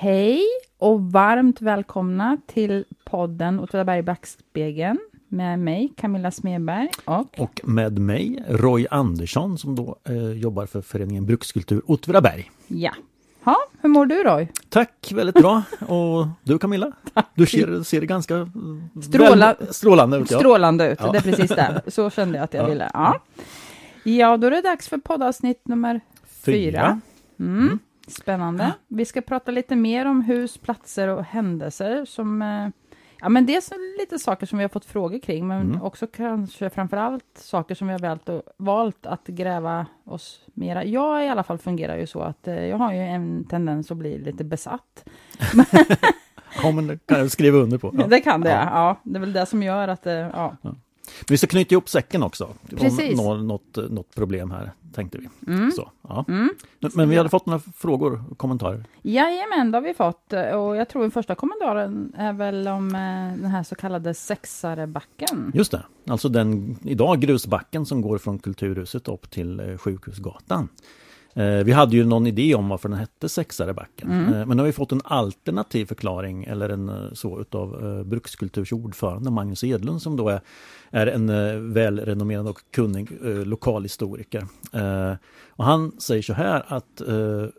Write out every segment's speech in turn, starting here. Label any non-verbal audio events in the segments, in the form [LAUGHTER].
Hej och varmt välkomna till podden Åtvidaberg Backspegeln med mig Camilla Smedberg och... och med mig Roy Andersson som då eh, jobbar för föreningen Brukskultur Åtvidaberg. Ja. Ha, hur mår du Roy? Tack, väldigt bra. Och du Camilla? [LAUGHS] Du ser, ser ganska Stråla... väl, strålande ut. Ja. Strålande ut, Ja. det är precis det. Så kände jag att jag Ja. ville. Ja. ja, då är det dags för poddavsnitt nummer fyra. Mm. Spännande. Vi ska prata lite mer om hus, platser och händelser som eh, Ja, men dels lite saker som vi har fått frågor kring, men Mm. också kanske framför allt saker som vi har valt, valt att gräva oss mera. Jag i alla fall fungerar ju så att eh, jag har ju en tendens att bli lite besatt. [LAUGHS] Ja, men det kan jag skriva under på. Ja. Det kan det, Ja. ja. Det är väl det som gör att, eh, ja. Vi ska knyta ihop säcken också. Precis. Om nå- något, något problem här, tänkte vi. Mm. Så, ja. Mm. Men vi hade fått några frågor och kommentarer. Jajamän, det har vi fått. Och jag tror den första kommentaren är väl om eh, den här så kallade sexarebacken. Just det, alltså den idag grusbacken som går från Kulturhuset upp till eh, Sjukhusgatan. Eh, Vi hade ju någon idé om varför den hette Sexarebacken. Mm. Eh, Men nu har vi fått en alternativ förklaring eller en eh, så utav eh, Brukskulturs ordförande Magnus Edlund som då är, är en eh, välrenommerad och kunnig eh, lokalhistoriker. Och han säger så här att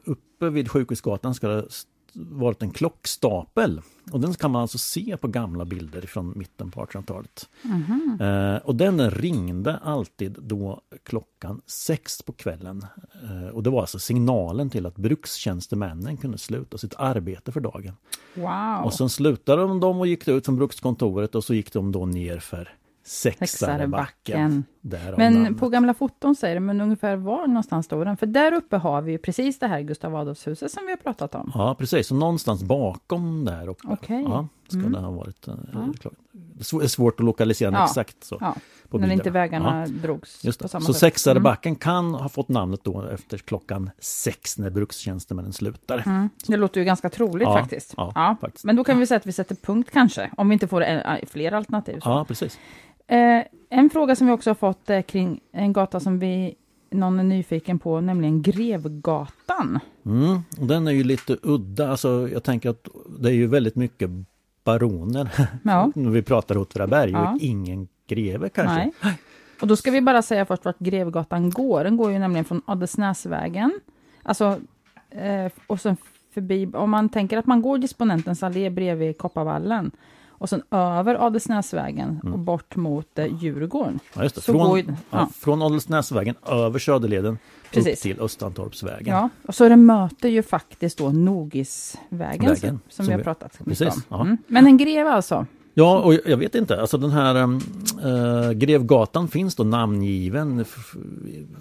uppe vid Sjukhusgatan ska det varit en klockstapel. Och den kan man alltså se på gamla bilder från mitten på 1800-talet. Mhm. Eh, och den ringde alltid då klockan sex på kvällen. Eh, och det var alltså signalen till att brukstjänstemännen kunde sluta sitt arbete för dagen. Wow! Och sen slutade de, de och gick ut från brukskontoret och så gick de då ner för Sexarebacken. Sexarebacken. Men på gamla foton säger det, men ungefär var någonstans står den? För där uppe har vi precis det här Gustav Adolfshuset som vi har pratat om. Ja precis, så någonstans bakom där uppe. Okej. Ja, ska Mm. det ha varit. eh, Ja. Det är sv- är svårt att lokalisera Ja. exakt så. Ja, på när bilderna. inte vägarna Ja. drogs Just på samma Så sätt. Mm. Sexarebacken kan ha fått namnet då efter klockan sex när brukstjänstemännen slutar. Mm. Mm. Det låter ju ganska troligt Ja, faktiskt. ja, faktiskt. Men då kan vi säga att vi sätter punkt kanske, om vi inte får eh, fler alternativ. Så. Ja, precis. Eh, en fråga som vi också har fått är kring en gata som vi någon är nyfiken på, nämligen Grevgatan. Mm. Den är ju lite udda, alltså jag tänker att det är ju väldigt mycket baroner Ja. [LAUGHS] när vi pratar Åtvidaberg Ja. och ingen greve kanske. Nej. Och då ska vi bara säga först vart Grevgatan går. Den går ju nämligen från Adelsnäsvägen, alltså, eh, och sen förbi, om man tänker att man går Disponentens allé bredvid Kopparvallen, och sen över Adelsnäsvägen och bort mot eh, Djurgården. Ja. Så Från, går ja. ja. från Adelsnäsvägen över Söderleden upp Precis. till Östantorpsvägen. Ja, och så det möter ju faktiskt då Nogisvägen, Vägen, som, som vi har pratat mycket precis, om. Mm. Men en greve alltså? Ja, och jag vet inte, alltså den här äh, Grevgatan finns då namngiven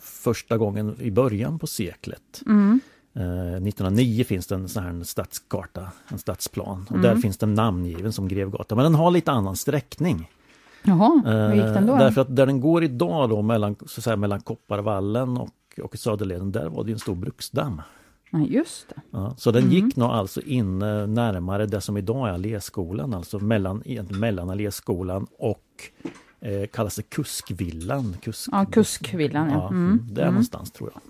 första gången i början på seklet. Mm. Eh, 1909 finns det en sån här stadskarta, en stadsplan. Och Mm. där finns den namngiven som Grevgatan, men den har lite annan sträckning. Jaha, hur gick den då? Eh, Därför att där den går idag då mellan, så säga, mellan Kopparvallen och, och Söderleden, där var det en stor bruksdamm. Nej, just det. Ja, så den Mm. gick nog alltså in eh, närmare det som idag är Alléskolan, alltså mellan, mellan Alléskolan och eh, kallas det Kuskvillan. Kusk, Ja, Kuskvillan, ja. ja. Mm. Där Mm. någonstans tror jag.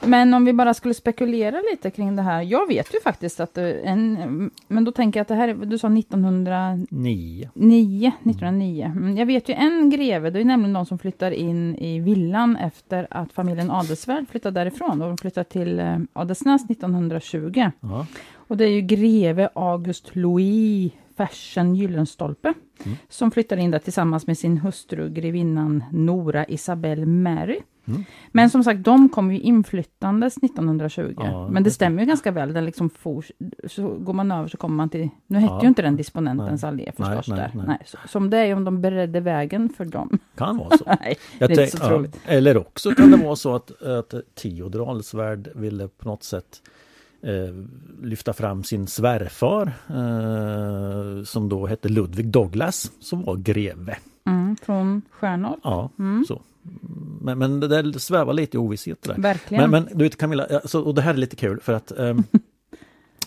Mm. Men om vi bara skulle spekulera lite kring det här. Jag vet ju faktiskt att det- en, men då tänker jag att det här, är- du sa 1909, Nio. 1909. Mm, Jag vet ju en greve, det är nämligen någon som flyttar in i villan efter att familjen Adelsvärd flyttade därifrån. Och de flyttar till eh, Adelsnäs 1920. Ja. Och det är ju greve August Louis Fersen Gyllenstolpe Mm. som flyttar in där tillsammans med sin hustru grevinnan Nora Isabel Mary. Mm. Men som sagt, de kom ju inflyttandes 1920. Ja, Men det stämmer ju ganska väl. Den liksom for, så går man över så kommer man till... Nu hette Ja. ju inte den disponentens Nej. allé förstås. Nej, nej, där. nej. så, som det är om de beredde vägen för dem. Kan [LAUGHS] vara så. nej, det är inte så troligt. ja, eller också kan det vara så att, att Theodor Adelsvärd ville på något sätt eh, lyfta fram sin svärfar eh, som då hette Ludvig Douglas som var greve. Mm, från Stjärnor. Ja, Mm. så. Men, men det där svävar lite i ovisshet där. Verkligen. Men, men du vet Camilla, alltså, och det här är lite kul för att [LAUGHS]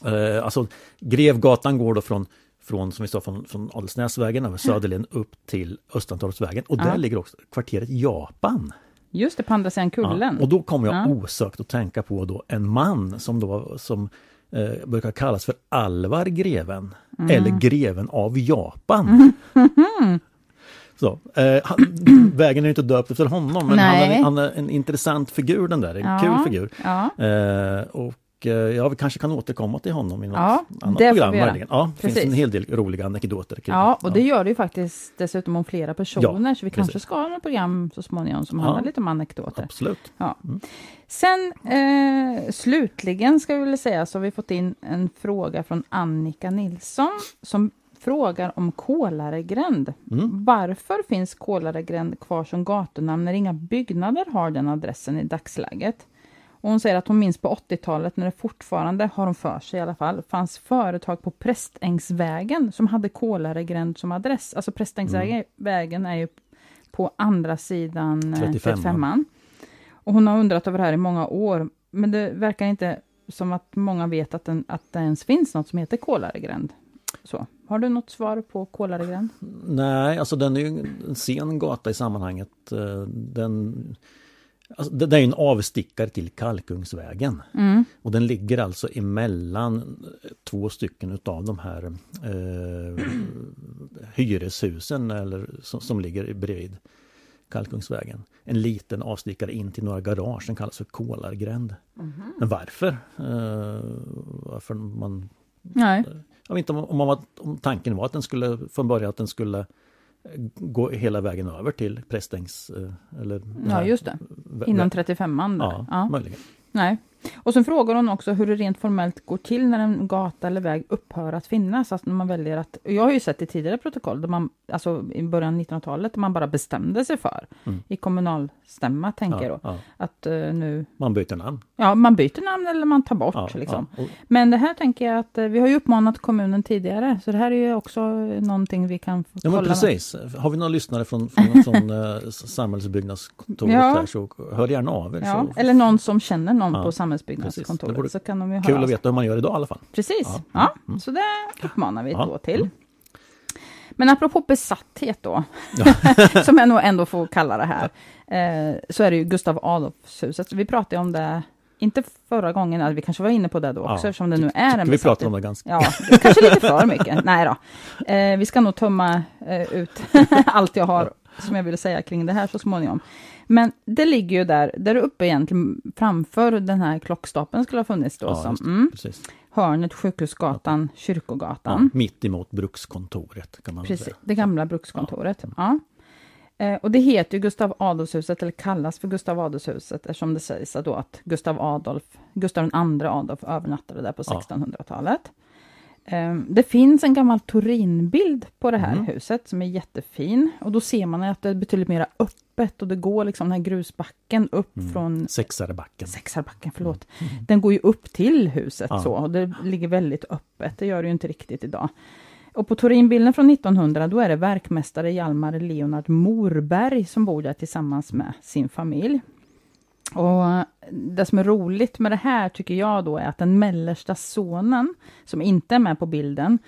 eh, alltså Grevgatan går då från från, som vi sa, från, från Adelsnäsvägen över [LAUGHS] Söderleden upp till Östantorpsvägen och där Ja. ligger också kvarteret Japan. Just det, på andra sidan kullen. Ja, och då kommer jag Ja. osökt att tänka på då en man som då som eh, brukar kallas för Alvar greven Mm. eller greven av Japan. [LAUGHS] Så, eh, han, [CLEARS THROAT] vägen är inte döpt efter honom men han är, han är en intressant figur den där, en Ja. kul figur. Ja, Eh, och eh, ja, vi kanske kan återkomma till honom i något Ja, annat program. möjligen. Ja, det finns en hel del roliga anekdoter. kring ja och det gör det ju faktiskt dessutom om flera personer, så vi kanske ska ha ett program så småningom som Ja. handlar lite om anekdoter. Absolut. Sen eh, slutligen ska vi väl säga så har vi fått in en fråga från Annika Nilsson som frågar om Kålaregränd. Mm. Varför finns Kålaregränd kvar som gatunamn när inga byggnader har den adressen i dagsläget? Och hon säger att hon minns på 80-talet när det fortfarande, har hon för sig i alla fall, fanns företag på Prästängsvägen som hade Kålaregränd som adress. Alltså Prästängsvägen är ju på andra sidan eh, 35. 35 och hon har undrat över det här i många år, men det verkar inte som att många vet att, den, att det ens finns något som heter Kålaregränd. Så, har du något svar på Kålaregränd? Nej, alltså den är ju en sen gata i sammanhanget. Eh, Den, alltså det är ju en avstickare till Kalkungsvägen. Mm. Och den ligger alltså emellan två stycken utav de här eh, [CLEARS THROAT] hyreshusen eller, som, som ligger bredvid Kalkungsvägen. En liten avstickare in till några garage som kallas för Kolargränd. Men varför? Eh, varför man Nej, jag vet inte om, om, om tanken var att den skulle från början att den skulle eh, gå hela vägen över till Prästängs... eh, Eller ja just det. Inom vä- 35an. där. Ja, Ja. möjligen. Nej. Och sen frågar hon också hur det rent formellt går till när en gata eller väg upphör att finnas. Alltså när man väljer att, jag har ju sett i tidigare protokoll, där man, alltså i början av 1900-talet, där man bara bestämde sig för, Mm. i kommunalstämma tänker jag Ja, då, ja. att eh, nu, Man byter namn. ja man byter namn eller man tar bort Ja, liksom. ja. Och, Men det här tänker jag att eh, vi har ju uppmanat kommunen tidigare, så det här är ju också någonting vi kan få ja kolla men med. precis. Har vi några lyssnare från, från, från eh, samhällsbyggnadskontoret här så hör gärna av er. Ja, så, eller någon som känner någon på precis. Samhällsbyggnadskontoret, vore så kan de ju höra Kul att veta hur man gör idag i alla fall. Precis, Ja. ja, Mm. så det uppmanar vi Ja. då till. Men apropå besatthet då, [LAUGHS] som jag nog ändå får kalla det här, eh, så är det ju Gustav Adolfshuset. Vi pratade om det, inte förra gången, vi kanske var inne på det då också, Ja, eftersom det nu är en Vi pratar om det ganska... Ja, kanske lite för mycket. Nej då. Eh, vi ska nog tömma eh, ut [LAUGHS] allt jag har som jag vill säga kring det här så småningom. Men det ligger ju där, där uppe egentligen framför den här klockstapeln skulle ha funnits då. Ja, som, just mm, Precis. hörnet Sjukhusgatan, Ja, Kyrkogatan. mitt emot brukskontoret kan man Precis, säga. det gamla brukskontoret. Ja. Eh, och det heter ju Gustav Adolfshuset, eller kallas för Gustav Adolfshuset, eftersom det sägs då att Gustav Adolf, Gustav II Adolf övernattade där på Ja. 1600-talet. Eh, det finns en gammal Turinbild på det här Mm. huset som är jättefin. Och då ser man att det är betydligt mer öppet och det går liksom den här grusbacken upp Mm. från Sexarebacken. Sexarbacken, förlåt. Den går ju upp till huset Ja. så, och det ligger väldigt öppet. Det gör det ju inte riktigt idag. Och på Turinbilden från 1900, då är det verkmästare Hjalmar Leonard Morberg som bor där tillsammans med sin familj. Och det som är roligt med det här tycker jag då är att den mellersta sonen, som inte är med på bilden,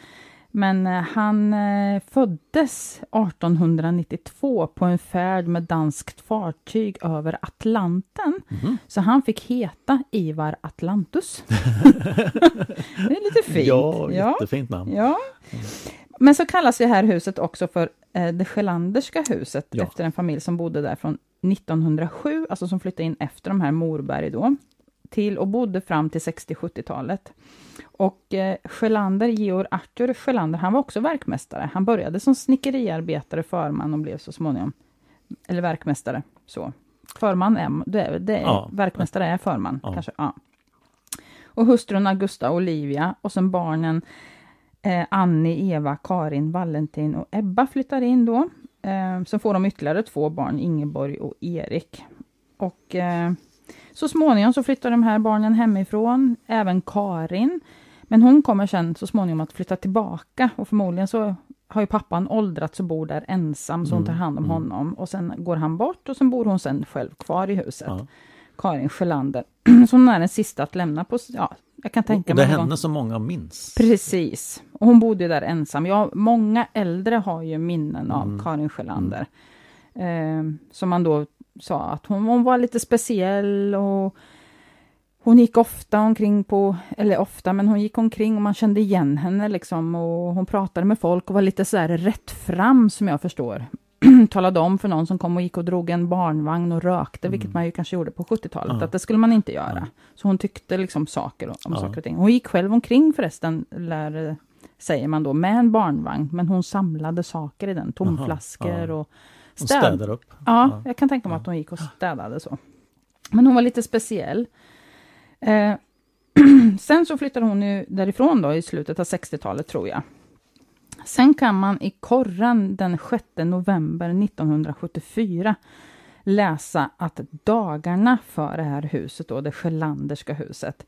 men eh, han eh, föddes 1892 på en färd med danskt fartyg över Atlanten. Mhm. Så han fick heta Ivar Atlantus. [LAUGHS] [LAUGHS] det är lite fint. Ja, ja. jättefint namn. ja. Men så kallas det här huset också för eh, det Sjölanderska huset, Ja. efter en familj som bodde där från 1907, alltså som flyttade in efter de här Morberg då, till och bodde fram till 60-70-talet. Och eh, Sjölander, Georg Arthur Sjölander, han var också verkmästare. Han började som snickeriarbetare, förman och blev så småningom, eller verkmästare, så. Förman är, det är, det är Ja. verkmästare är förman, Ja. kanske. Ja. Och hustrun Augusta Olivia och sen barnen eh, Annie, Eva, Karin, Valentin och Ebba flyttar in då. Eh, sen får de ytterligare två barn, Ingeborg och Erik. Och eh, så småningom så flyttar de här barnen hemifrån, även Karin. Men hon kommer sen så småningom att flytta tillbaka och förmodligen så har ju pappan åldrats och bor där ensam, så hon tar Mm, hand om mm. honom. Och sen går han bort och sen bor hon sen själv kvar i huset. Ja. Karin Sjölander. [CLEARS THROAT] Så hon är den sista att lämna på, ja, jag kan tänka Och det är henne som många minns. Precis. Och hon bodde där ensam. Ja, många äldre har ju minnen av Mm. Karin Sjölander. Eh, som man då sa att hon, hon var lite speciell och hon gick ofta omkring på, eller ofta, men hon gick omkring och man kände igen henne liksom och hon pratade med folk och var lite så här rätt fram som jag förstår. [CLEARS THROAT] Talade om för någon som kom och gick och drog en barnvagn och rökte, mm. vilket man ju kanske gjorde på 70-talet, ja. att det skulle man inte göra. Ja. Så hon tyckte liksom saker om ja. saker och ting. Hon gick själv omkring förresten, lär, säger man då, med en barnvagn, men hon samlade saker i den, tomflaskor och städ. städade upp. Ja, jag kan tänka mig att hon gick och städade så. Men hon var lite speciell. Eh, [CLEARS THROAT] sen så flyttade hon ju därifrån då i slutet av 60-talet tror jag. Sen kan man i korren den 6 november 1974 läsa att dagarna för det här huset, då, det Sjölanderska huset,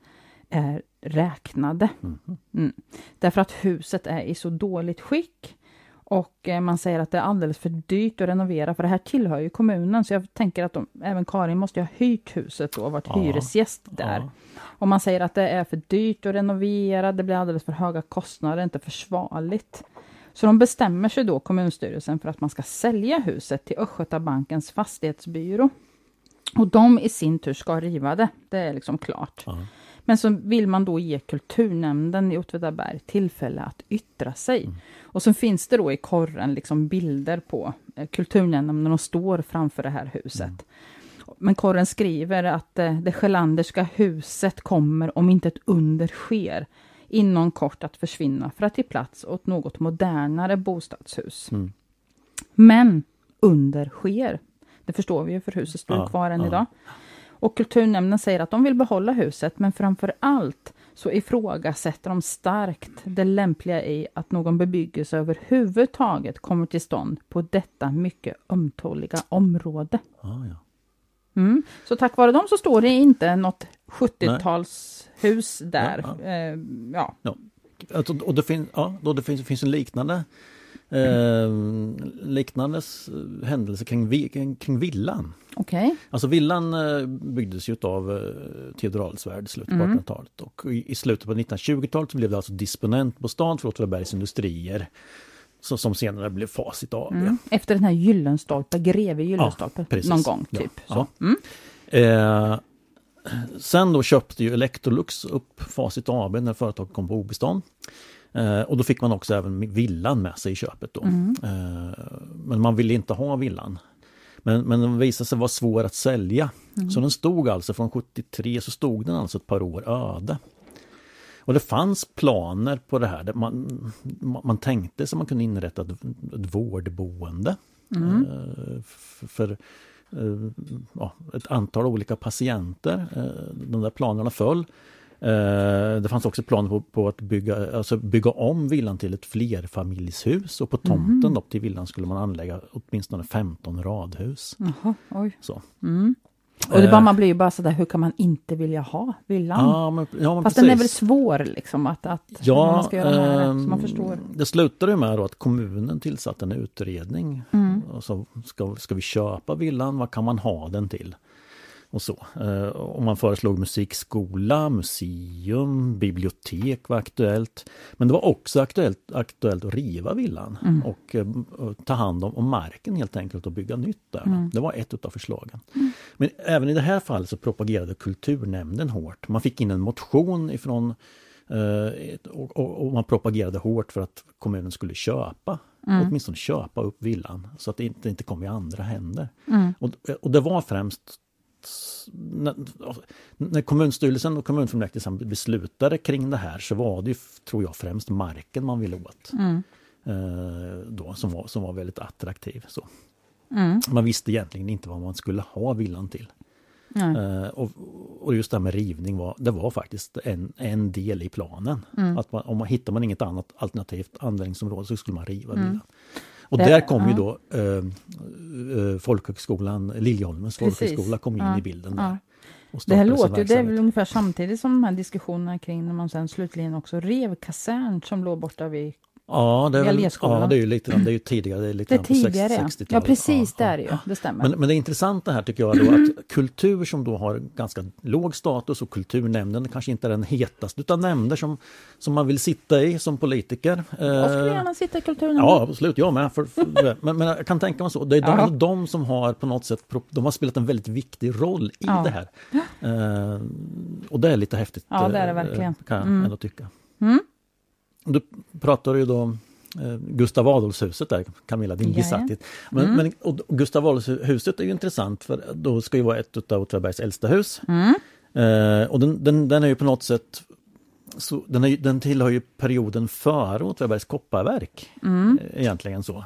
är räknade. Mm. Mm. Därför att huset är i så dåligt skick och eh, man säger att det är alldeles för dyrt att renovera, för det här tillhör ju kommunen, så jag tänker att de, även Karin måste ha hyrt huset då, varit ja. hyresgäst där. Ja. Och man säger att det är för dyrt att renovera, det blir alldeles för höga kostnader, inte försvarligt. Så de bestämmer sig då, kommunstyrelsen, för att man ska sälja huset till Östgötabankens fastighetsbyrå. Och de i sin tur ska riva det, det är liksom klart. Ja. Men så vill man då ge kulturnämnden i Åtvidaberg tillfälle att yttra sig. Mm. Och så finns det då i korren liksom bilder på eh, kulturnämnden när de står framför det här huset. Mm. Men korren skriver att eh, det Sjölanderska huset kommer, om inte ett under sker, inom kort att försvinna för att ge plats åt något modernare bostadshus. Mm. Men under sker. Det förstår vi ju, för huset står ja, kvar än ja. idag. Och kulturnämnden säger att de vill behålla huset, men framför allt så ifrågasätter de starkt det lämpliga i att någon bebyggelse överhuvudtaget kommer till stånd på detta mycket ömtåliga område. Ah, ja. Mm. Så tack vare dem så står det inte något 70-talshus där. Ja, ja. Eh, ja. ja. Alltså, och det, fin ja, då det finns, finns en liknande Eh, liknande händelse kring, kring villan. Okay. Alltså villan eh, byggdes ju av eh, Theodor Adelswärd i slutet på mm. 1800-talet och i, i slutet på 1920-talet blev det alltså disponentbostad för Åtvidabergs industrier. Så, som senare blev Facit AB. Mm. Efter den här Gyllenstolpe, greve Gyllenstolpe, ja, någon gång typ. Ja, så. Mm. Eh, sen då köpte ju Electrolux upp Facit AB när företaget kom på obestånd. Eh, och då fick man också även villan med sig i köpet då. Mm. Eh, men man ville inte ha villan. Men, men den visade sig vara svår att sälja. Mm. Så den stod alltså från 73 så stod den alltså ett par år öde. Och det fanns planer på det här. Man, man tänkte sig man kunde inrätta ett, ett vårdboende. Mm. Eh, för, för ja, ett antal olika patienter. De där planerna föll. Eh, det fanns också planer på, på, att bygga, alltså bygga om villan till ett flerfamiljshus och på tomten mm. upp till villan skulle man anlägga åtminstone 15 radhus. Jaha, oj. Så. Mm. Och det bara, eh. man blir ju bara sådär, hur kan man inte vilja ha villan? Ja, men, ja, men Fast precis. den är väl svår liksom att, att ja, man ska göra det här, man förstår. Det slutade med att kommunen tillsatte en utredning. Mm. Och så ska, ska vi köpa villan, vad kan man ha den till? Och så. Eh, och man föreslog musikskola, museum, bibliotek var aktuellt. Men det var också aktuellt, aktuellt att riva villan mm. och, eh, och, ta hand om, om, marken helt enkelt och bygga nytt där. Mm. Det var ett av förslagen. Mm. Men även i det här fallet så propagerade kulturnämnden hårt. Man fick in en motion ifrån eh, och, och, och, man propagerade hårt för att kommunen skulle köpa Mm. Åtminstone köpa upp villan så att det inte, inte kom i andra händer. Mm. Och, och det var främst när, när kommunstyrelsen och kommunfullmäktige beslutade kring det här så var det ju, tror jag, främst marken man ville åt. Mm. Eh, då, som, var, som var väldigt attraktiv. Så. Mm. Man visste egentligen inte vad man skulle ha villan till. Uh, och, och, just det här med rivning var, det var faktiskt en, en del i planen. Mm. Att man, om man hittar man inget annat alternativt användningsområde så skulle man riva mm. villan. Och det, där kom ja. ju då eh, folkhögskolan, Liljeholmens folkhögskola kom in ja. i bilden. Där. Det här låter ju, det är väl ungefär samtidigt som de här diskussionerna kring när man sen slutligen också rev kasern som låg borta vid Ja, det är, väl, ja, det är ju lite, det är ju tidigare, det är lite Det är på tidigare, ja. 60-talet. Ja, precis, Ja, det ja, ju. Det stämmer. Men, men det intressanta här tycker jag är då att kultur som då har ganska låg status och kulturnämnden kanske inte är den hetaste utav nämnder som, som man vill sitta i som politiker. Jag skulle Eh, gärna sitta i kulturnämnden. Ja, absolut, jag med. För, för, men, men jag kan tänka mig så. Det är de, Ja. de som har på något sätt de har spelat en väldigt viktig roll i det här. Eh, och det är lite häftigt. Ja, det är det eh, verkligen. Kan jag Mm. ändå tycka. Mm. Du pratar ju då om eh, Gustav Adolfshuset där, Camilla, din besatthet. Men, Mm. men, och Gustav Adolfshuset är ju intressant för då ska ju vara ett av Åtvidabergs äldsta hus. Mm. Eh, och den, den, den är ju på något sätt så, den, är, den tillhör ju perioden före Åtvidabergs kopparverk. Mm. eh, Egentligen så.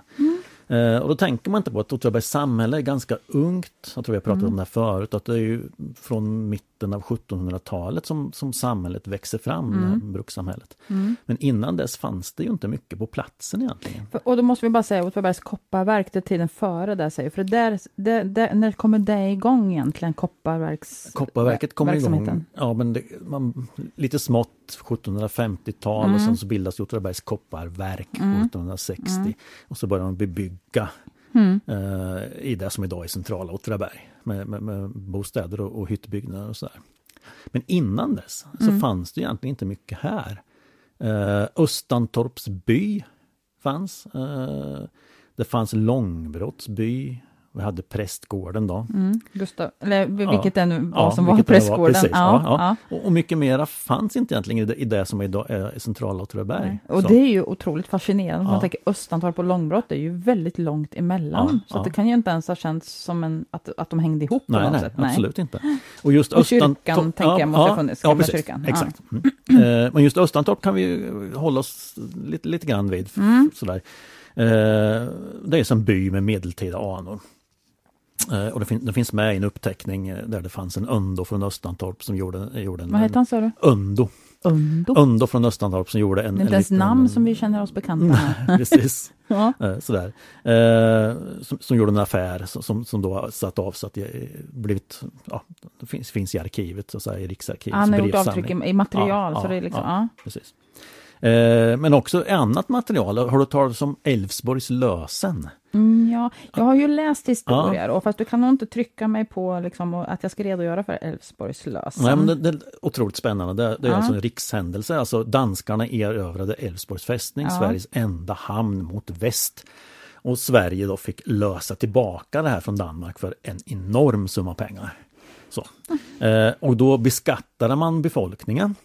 Eh, och då tänker man inte på att Åtvidabergs samhälle är ganska ungt. Jag tror vi har pratat om det här förut, att det är ju från mitten av 1700-talet som, som samhället växer fram, här brukssamhället. Mm. Men innan dess fanns det ju inte mycket på platsen egentligen. Och då måste vi bara säga Åtvidabergs kopparverk, det är tiden före där säger för där, det, det, när kommer det igång egentligen, kopparverks... Kopparverket kommer igång, ja, men det, man, lite smått 1750-tal och sen så bildas Åtvidabergs kopparverk 1760 och så börjar de bebygga Mm. eh, i det som idag är centrala Åtvidaberg med, med, med bostäder och, och hyttbyggnader och sådär. Men innan dess så fanns det egentligen inte mycket här. Eh, Östantorps by fanns. Eh, det fanns Långbrotts by. Vi hade prästgården då. Mm. Gustav, eller vilket det nu var Ja, som var det var, prästgården. precis, ja, ja, ja. Och, och mycket mera fanns inte egentligen i det, i det som idag är centrala Åtvidaberg. Nej. Och Så. det är ju otroligt fascinerande. Ja. Man tänker Östantorp och Långbrott, det är ju väldigt långt emellan. Ja, så ja. det kan ju inte ens ha känts som en, att, att de hängde ihop på Nej, något nej, sätt. absolut inte. Och just [LAUGHS] Och Östan- kyrkan, tänker jag, måste ha funnits, Ja, precis. kyrkan. Ja. Exakt. Mm. [CLEARS THROAT] Eh, Men just Östantorp kan vi hålla oss lite, lite grann vid. Mm. Sådär. Eh, Det är som by med medeltida anor. Eh, Och det, fin- det finns med i en uppteckning eh, där det fanns en Öndo från Östantorp som gjorde, gjorde en... Vad heter han sa du? Öndo. Undo. Öndo från Östantorp som gjorde en... Det är inte ens liten- namn som vi känner oss bekanta med. [LAUGHS] Precis. [LAUGHS] Ja. Eh, Sådär. Eh, som, som gjorde en affär som- som, då satt avsatt, i- blivit, ja, det finns, finns i arkivet, så att säga, i Riksarkivets Han har gjort avtryck i, i material, Ja, så ja, det är liksom, ja. Precis. Eh, men också annat material, har du talat om Älvsborgs lösen? Mm, ja. Jag har ju läst historier, och fast du kan nog inte trycka mig på liksom, att jag ska redogöra för Älvsborgs lösen. Nej, men det, det är otroligt spännande. Det, det är Ja. alltså en rikshändelse. Alltså danskarna erövrade Älvsborgs fästning, Ja. Sveriges enda hamn mot väst. Och Sverige då fick lösa tillbaka det här från Danmark för en enorm summa pengar. Så. Eh, och då beskattade man befolkningen.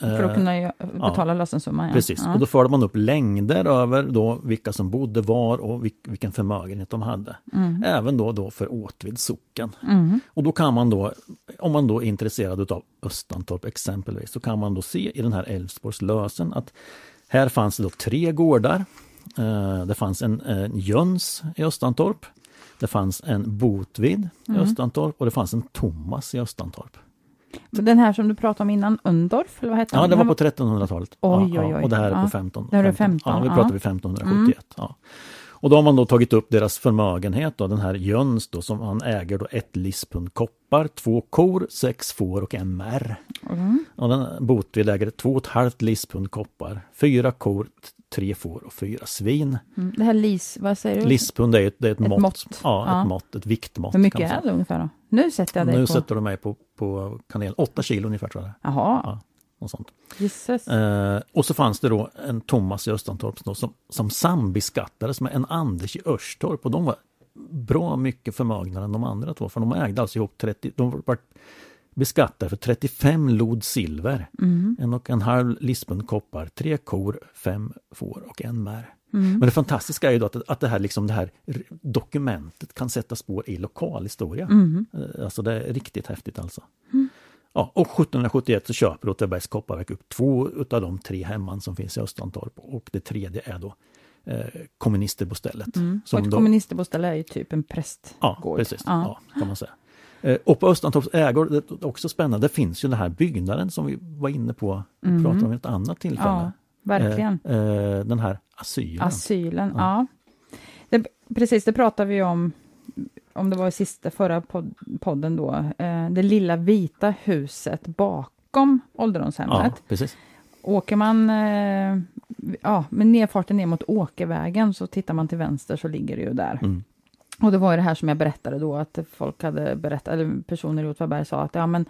För att Eh, kunna betala lösensumman. Ja. Precis, Ja. och då förde man upp längder över då vilka som bodde var och vil- vilken förmögenhet de hade. Även då, då för Åtvid socken. Mm. Och då kan man då, om man då är intresserad av Östantorp exempelvis, så kan man då se i den här Älvsborgs lösen att här fanns det då tre gårdar. Eh, Det fanns en, en Jöns i Östantorp. Det fanns en Botvid i Mm. Östantorp och det fanns en Thomas i Östantorp. Den här som du pratade om innan, Undorf, eller vad hette Ja, han? det var Han på 1300-talet. Oj, ja, oj, oj. Och det här är Ja. på 15. Det här är 15, Ja, vi ja. pratar vi 1571. Ja. Och då har man då tagit upp deras förmögenhet, då, den här Jöns då, som han äger då ett lispund koppar, två kor, sex får och en märr. Mm. Och den Botvid äger två och ett halvt lispund koppar, fyra kor, tre får och fyra svin. Mm. Det här lis, vad säger du? Lispund är ett, det är ett, Ett mått. mått. Ja, Ja. ett mått, ett viktmått. Hur mycket är det ungefär då? Nu sätter jag dig Nu på... sätter du mig på, på kanel, åtta kilo ungefär tror jag. Jaha, Ja. Något sånt. Eh, och så fanns det då en Thomas i Östantorp då, som, som sambeskattades med en Anders i Örstorp och de var bra mycket förmögnare än de andra två för de ägde alltså ihop 30, de var beskattade för 35 lod silver, Mm. en och en halv lispund koppar, tre kor, fem får och en mär. Mm. Men det fantastiska är ju att, att det, här, liksom, det här dokumentet kan sätta spår i lokalhistoria. Mm. Eh, Alltså det är riktigt häftigt alltså. Ja, och 1771 så köper Åtvidabergs kopparverk upp två utav de tre hemman som finns i Östantorp och det tredje är då eh, kommunister på stället. Mm. Och ett då, är ju typ en prästgård. ja, precis. Ja. Ja. kan man säga. Eh, och på Östantorps ägor, det är också spännande, det finns ju den här byggnaden som vi var inne på, Mm. pratade om vid ett annat tillfälle. Ja, verkligen. Eh, eh, den här asylen. Asylen, Ja. ja. Det, precis, det pratade vi om, om det var i sista förra pod, podden då, det lilla vita huset bakom ja, ålderdomshemmet. precis. Åker man, ja, med nedfarten ner mot Åkervägen så tittar man till vänster så ligger det ju där. Mm. Och det var ju det här som jag berättade då, att folk hade berättat, eller personer i Åtvidaberg sa att ja men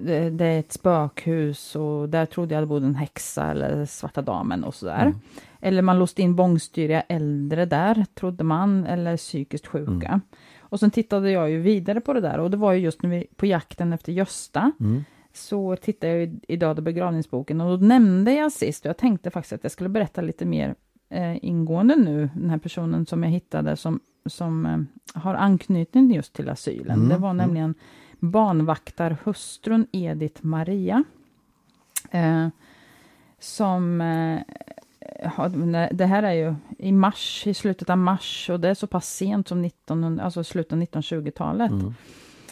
det, det, är ett spökhus och där trodde jag det bodde en häxa eller Svarta Damen och sådär. Mm. Eller man låste in bångstyriga äldre där, trodde man, eller psykiskt sjuka. Mm. Och sen tittade jag ju vidare på det där och det var ju just när vi på jakten efter Gösta. Mm. Så tittade jag i, i Död och begravningsboken och då nämnde jag sist, och jag tänkte faktiskt att jag skulle berätta lite mer eh, ingående nu, den här personen som jag hittade som, som eh, har anknytning just till asylen. Mm. Det var mm. nämligen barnvaktarhustrun Edith Maria. Eh, som eh, det här är ju i mars, i slutet av mars och det är så pass sent som 1900, alltså slutet av 1920-talet. Mm.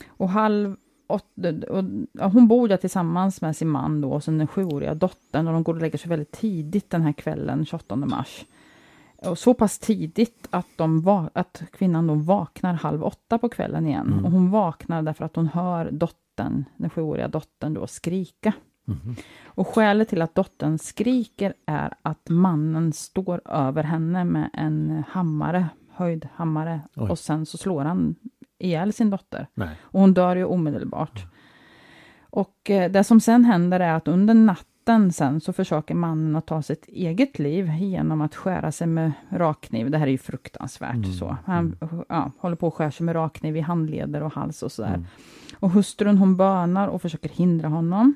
Och halv åtta, och, och, hon bor där tillsammans med sin man då och sen den sjuåriga dottern och de går och lägger sig väldigt tidigt den här kvällen, 28 mars. Och så pass tidigt att, de va, att kvinnan då vaknar halv åtta på kvällen igen. Mm. Och hon vaknar därför att hon hör dottern, den sjuåriga dottern då skrika. Mm. Och skälet till att dottern skriker är att mannen står över henne med en hammare, höjd hammare, Oj. och sen så slår han ihjäl sin dotter. Nej. Och hon dör ju omedelbart. Mm. Och eh, det som sen händer är att under natten sen så försöker mannen att ta sitt eget liv genom att skära sig med rakkniv. Det här är ju fruktansvärt. Mm. så. Han mm. ja, håller på att skära sig med rakkniv i handleder och hals och sådär. Mm. Och hustrun hon bönar och försöker hindra honom.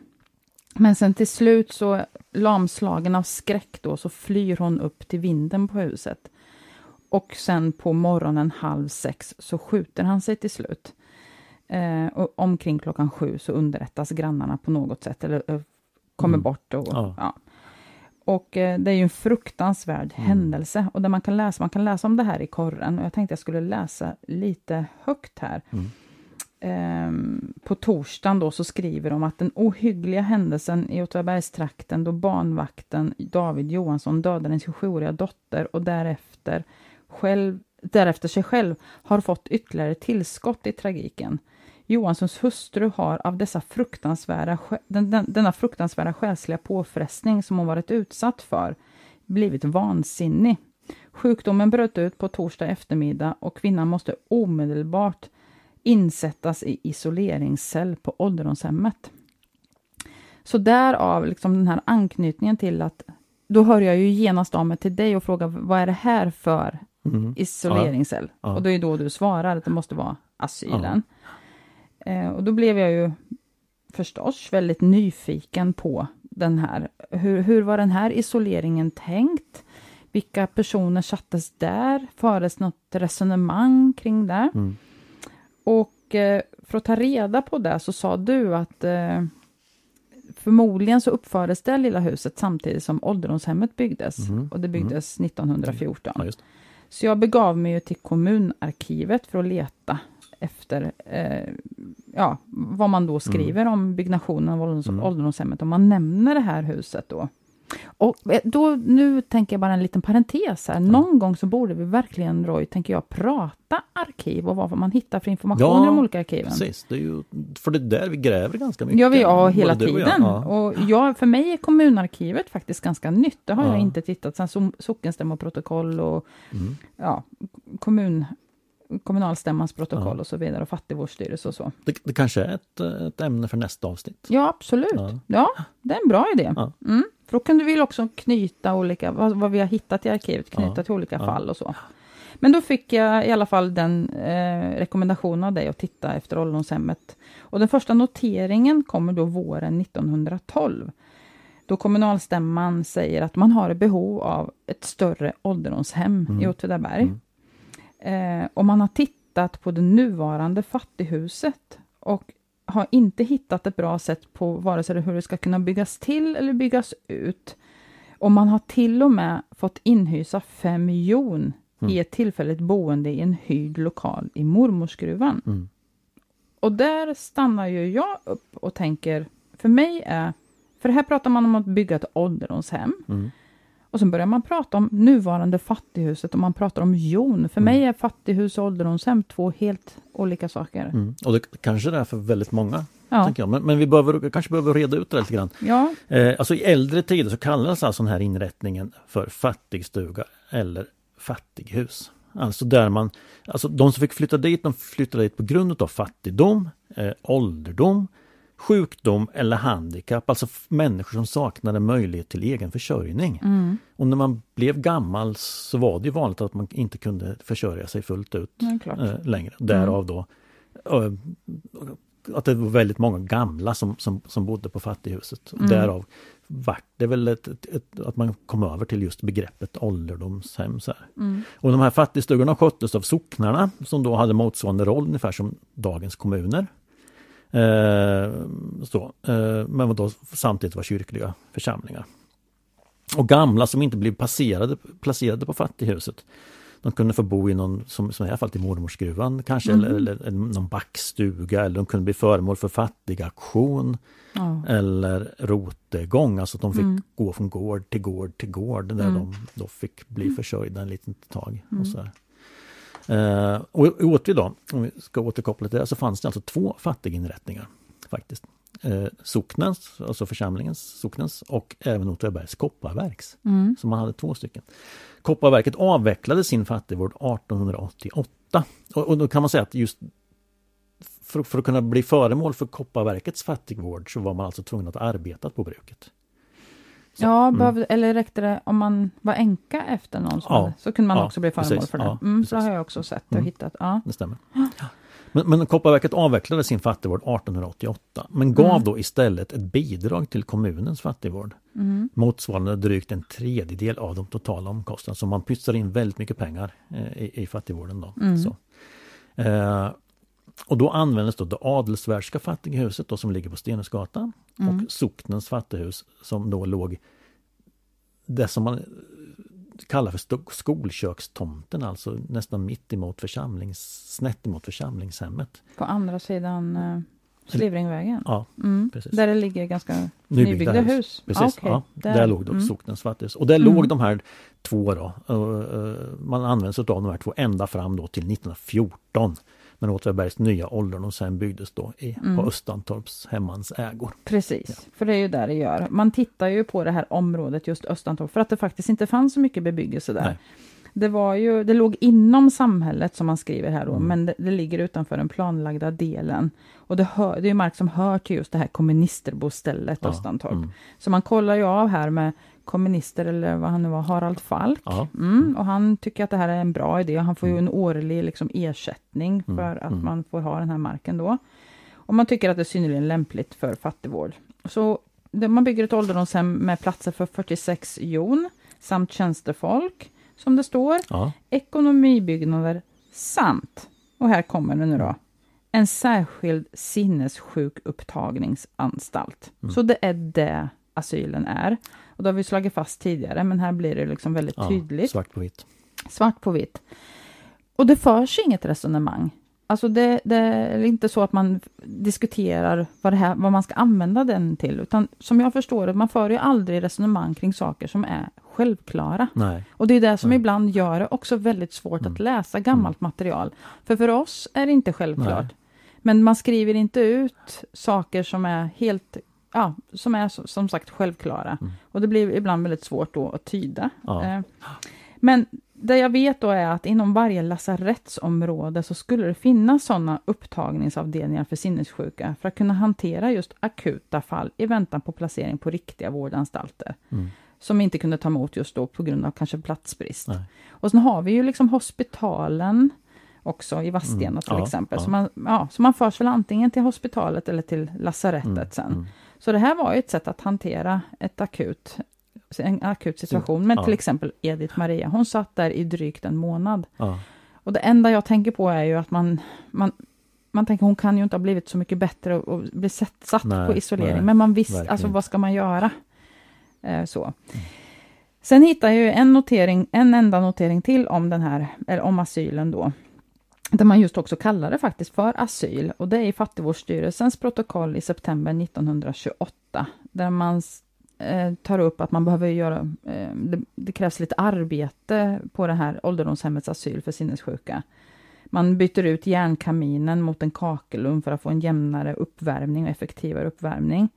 Men sen till slut så lamslagen av skräck då så flyr hon upp till vinden på huset. Och sen på morgonen halv sex så skjuter han sig till slut. Eh, och omkring klockan sju så underrättas grannarna på något sätt eller eh, kommer mm. bort. Och, ja. ja. och eh, det är ju en fruktansvärd mm. händelse och där man kan läsa, man kan läsa om det här i korren och jag tänkte jag skulle läsa lite högt här. Mm. Ehm, på torsdagen då så skriver de att den ohyggliga händelsen i Åtvidabergstrakten då barnvakten David Johansson dödade en 27-åriga dotter och därefter, själv, därefter sig själv har fått ytterligare tillskott i tragiken. Johanssons hustru har av dessa fruktansvärda, den, den, denna fruktansvärda själsliga påfrestning som hon varit utsatt för blivit vansinnig. Sjukdomen bröt ut på torsdag eftermiddag och kvinnan måste omedelbart insättas i isoleringscell på ålderdomshemmet. Så därav liksom den här anknytningen till att då hör jag ju genast av mig till dig och frågar vad är det här för mm. isoleringscell? Ja. Ja. Och det är då du svarar att det måste vara asylen. Ja. Eh, och då blev jag ju förstås väldigt nyfiken på den här. Hur, hur var den här isoleringen tänkt? Vilka personer sattes där? Fördes något resonemang kring det? Mm. Och eh, för att ta reda på det så sa du att eh, förmodligen så uppfördes det lilla huset samtidigt som ålderdomshemmet byggdes. Mm. Och det byggdes mm. 1914. Ja, så jag begav mig till kommunarkivet för att leta efter eh, ja, vad man då skriver mm. om byggnationen av mm. ålderdomshemmet. Om man nämner det här huset då. Och eh, då, nu tänker jag bara en liten parentes här. Någon mm. gång så borde vi verkligen, Roy, tänker jag, prata arkiv och vad man hittar för information ja, i de olika arkiven. Precis, det är ju, för det är där vi gräver ganska mycket. Ja, vi, ja hela tiden. Och, ja. och jag, för mig är kommunarkivet faktiskt ganska nytt. Det har ja. jag inte tittat sen sockenstämmoprotokoll och mm. ja, kommun kommunalstämmans protokoll ja. och så vidare och fattigvårdsstyrelse och så. Det, det kanske är ett, ett ämne för nästa avsnitt? Ja, absolut. Ja, ja det är en bra idé. Ja. Mm. För då kunde vi också knyta olika, vad, vad vi har hittat i arkivet, knyta till olika fall och så. Men då fick jag i alla fall den eh, rekommendationen av dig att titta efter ålderdomshemmet. Och den första noteringen kommer då våren 1912. Då kommunalstämman säger att man har behov av ett större ålderdomshem mm. i Åtvidaberg. Mm. Eh, och man har tittat på det nuvarande fattighuset och har inte hittat ett bra sätt på vare sig hur det ska kunna byggas till eller byggas ut. Och man har till och med fått inhysa fem miljon mm. i ett tillfälligt boende i en hyrd lokal i mormorsgruvan. Mm. Och där stannar ju jag upp och tänker, för mig är, för här pratar man om att bygga ett ålderdomshem. Mm. Och sen börjar man prata om nuvarande fattighuset och man pratar om jon. För mm. mig är fattighus och ålderdomshem två helt olika saker. Mm. Och det kanske det är för väldigt många Ja. Men, men vi behöver, kanske behöver reda ut det lite grann. Ja, Eh, alltså i äldre tider så kallades alltså den här inrättningen för fattigstuga eller fattighus. Alltså där man, alltså de som fick flytta dit, de flyttade dit på grund av fattigdom, eh, ålderdom, sjukdom eller handikapp, alltså människor som saknade möjlighet till egen försörjning. mm. Och när man blev gammal så var det vanligt att man inte kunde försörja sig fullt ut klart. eh, längre. Därav då eh, att det var väldigt många gamla som, som, som bodde på fattighuset. Mm. Därav vart det väl ett, ett, ett, att man kom över till just begreppet ålderdomshem. Så. Mm. Och de här fattigstugorna sköttes av socknarna som då hade motsvarande roll ungefär som dagens kommuner. Eh, så, eh, men då samtidigt var kyrkliga församlingar. Och gamla som inte blev placerade, placerade på fattighuset de kunde få bo i någon, som, som i här fallet i mormorsgruvan kanske, Mhm. eller, eller, eller någon backstuga eller de kunde bli föremål för fattigaktion Ja. eller rotegång, alltså att de fick Mm. gå från gård till gård till gård där Mm. de då fick bli försörjda en liten tag. Mm. Och så här. Eh, och i Åtvid då, om vi ska återkoppla till det, så fanns det alltså två fattiginrättningar faktiskt. Eh, socknens, alltså församlingens, socknens och även Åtvidabergs kopparverks. Mm. Så man hade två stycken. Kopparverket avvecklade sin fattigvård 1888. Och, och då kan man säga att just för, för att kunna bli föremål för Kopparverkets fattigvård så var man alltså tvungen att arbeta på bruket. Så, Ja, mm. behövde, eller räckte det om man var änka efter någon som Ja. hade, så kunde man Ja, också bli föremål precis. för det. Ja, Mm, så har jag också sett och Mm. hittat. Ja. Det stämmer. Men, men Kopparverket avvecklade sin fattigvård 1888 men gav Mm. då istället ett bidrag till kommunens fattigvård Mm. motsvarande drygt en tredjedel av de totala omkostnaderna. Så man pytsar in väldigt mycket pengar eh, i, i fattigvården. Då. Mm. Så. Eh, och då användes då det Adelsvärska fattighuset då, som ligger på Stenhusgatan Mm. och socknens fattighus som då låg det som man kallar för sto- skolkökstomten, alltså nästan mitt emot församlings, snett emot församlingshemmet. På andra sidan uh, Slivringvägen. Ja, Mm. precis. Där det ligger ganska Nybyggda nybyggda, hus. hus. Precis, Ah, okej. ja, där, låg då mm. socknens fattighus. Och där Mm. låg de här två då. och, eh, man använde sig av de här två ända fram då till 1914. När Åtvidabergs nya ålderdomshem byggdes då i, Mm. på Östantorps hemmans ägor. Precis, för det är ju där det gör. Man tittar ju på det här området, just Östantorp, för att det faktiskt inte fanns så mycket bebyggelse där. Nej. Det, var ju, det låg inom samhället som man skriver här då, Mm. men det, det ligger utanför den planlagda delen. Och det, hör, det är ju mark som hör till just det här komministerbostället Ja, Östantorp. mm. Så man kollar ju av här med komminister eller vad han nu var, Harald Falk. Mm, och han tycker att det här är en bra idé. Han får ju Mm. en årlig liksom, ersättning Mm, för att mm. man får ha den här marken då. Och man tycker att det är synnerligen lämpligt för fattigvård. Så man bygger ett ålderdomshem med platser för 46 jon samt tjänstefolk, som det står, Ja. ekonomibyggnader samt, och här kommer det nu då, en särskild sinnessjukupptagningsanstalt. Mm. Så det är det asylen är. Och det har vi slagit fast tidigare, men här blir det liksom väldigt ja, tydligt. Svart på vitt. Svart på vitt. Och det förs inget resonemang. Alltså det, det är inte så att man diskuterar vad, här, vad man ska använda den till, utan som jag förstår det, man för ju aldrig resonemang kring saker som är självklara. Nej. Och det är det som Nej. ibland gör det också väldigt svårt Mm. att läsa gammalt material. För för oss är det inte självklart. Nej. Men man skriver inte ut saker som är helt, ja, som är som sagt självklara. Mm. Och det blir ibland väldigt svårt då att tyda. Ja. Eh, Men det jag vet då är att inom varje lasarettsområde så skulle det finnas sådana upptagningsavdelningar för sinnessjuka för att kunna hantera just akuta fall i väntan på placering på riktiga vårdanstalter Mm. som inte kunde ta emot just då på grund av kanske platsbrist. Nej. Och sen har vi ju liksom hospitalen också i Vadstena Mm, till ja, exempel. ja. Så, man, ja, så man förs väl antingen till hospitalet eller till lasarettet Mm, sen. mm. Så det här var ju ett sätt att hantera ett akut, en akut situation. Men till exempel Edith Maria, hon satt där i drygt en månad. Och det enda jag tänker på är ju att man, man, man tänker hon kan ju inte ha blivit så mycket bättre och, och bli satt, satt Nej, på isolering. nej, men man visste, alltså vad ska man göra? Eh, så. Sen hittar jag ju en notering, en enda notering till om den här, eller om asylen då. Där man just också kallar det faktiskt för asyl. Och det är i Fattigvårdsstyrelsens protokoll i september 1928. Där man eh, tar upp att man behöver göra, eh, det, det krävs lite arbete på det här ålderdomshemmets asyl för sinnessjuka. Man byter ut järnkaminen mot en kakelugn för att få en jämnare uppvärmning och effektivare uppvärmning.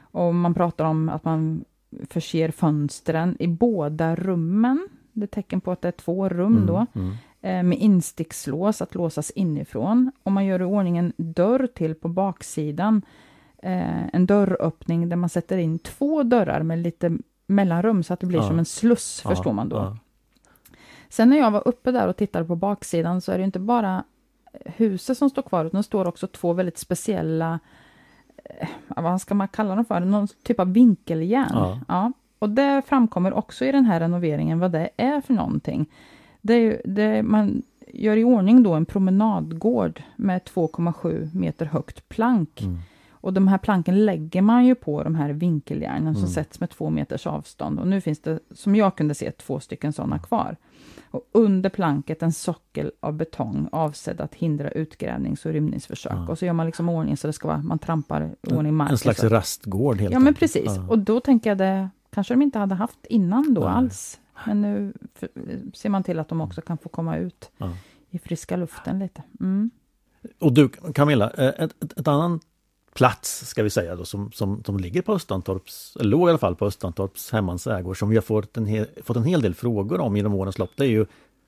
Och man pratar om att man förser fönstren i båda rummen. Det är tecken på att det är två rum då. Mm. eh, Med instickslås att låsas inifrån. Och man gör i ordning en dörr till på baksidan. Eh, En dörröppning där man sätter in två dörrar med lite mellanrum så att det blir Ja. som en sluss, Ja, förstår man då. ja. Sen när jag var uppe där och tittade på baksidan så är det inte bara huset som står kvar, utan det står också två väldigt speciella, eh, vad ska man kalla dem för, någon typ av vinkeljärn. Ja. Och det framkommer också i den här renoveringen vad det är för någonting. Det är, det, man gör i ordning då en promenadgård med 2,7 meter högt plank. Mm. Och de här planken lägger man ju på de här vinkeljärnen som Mm. sätts med två meters avstånd. Och nu finns det, som jag kunde se, två stycken sådana kvar. Och under planket en sockel av betong avsedd att hindra utgrävnings och rymningsförsök. Ja. Och så gör man liksom ordning så det ska vara, man trampar i ordning marken. En slags så. rastgård helt Ja men enkelt. precis. Ja. Och då tänker jag det kanske de inte hade haft innan då Nej. alls. Men nu ser man till att de också kan få komma ut Ja. i friska luften lite. Mm. Och du Camilla, eh, ett, ett, ett annan plats ska vi säga då som, som, som ligger på Östantorps, eller låg i alla fall på Östantorps hemmans ägor som vi har fått en, hel, fått en hel del frågor om genom årens lopp. Det är ju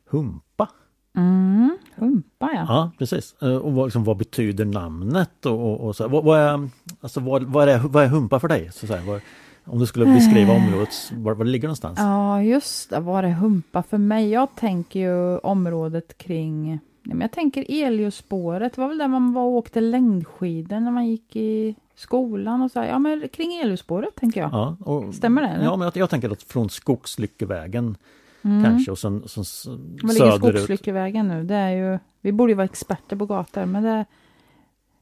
Humpa. Mm. Humpa ja. Ja, precis. Eh, Och vad, liksom, vad betyder namnet? Och, och, och så, vad, vad, är, alltså, vad, vad, är, vad är Humpa för dig? Så, så här, vad, om du skulle beskriva området, var, var det ligger någonstans? Ja, just det. Var är Humpa för mig? Jag tänker ju området kring... Nej, men jag tänker Eliospåret. Det var väl där man var och åkte längdskidor när man gick i skolan och så. här. Ja, men kring Eliospåret tänker jag. Ja, och, Stämmer det, eller? Ja, men jag, jag tänker att från Skogslyckevägen Mm. kanske och sen, sen s- Var ligger söderut. Skogslyckevägen nu? Det är ju... Vi borde ju vara experter på gator, men det...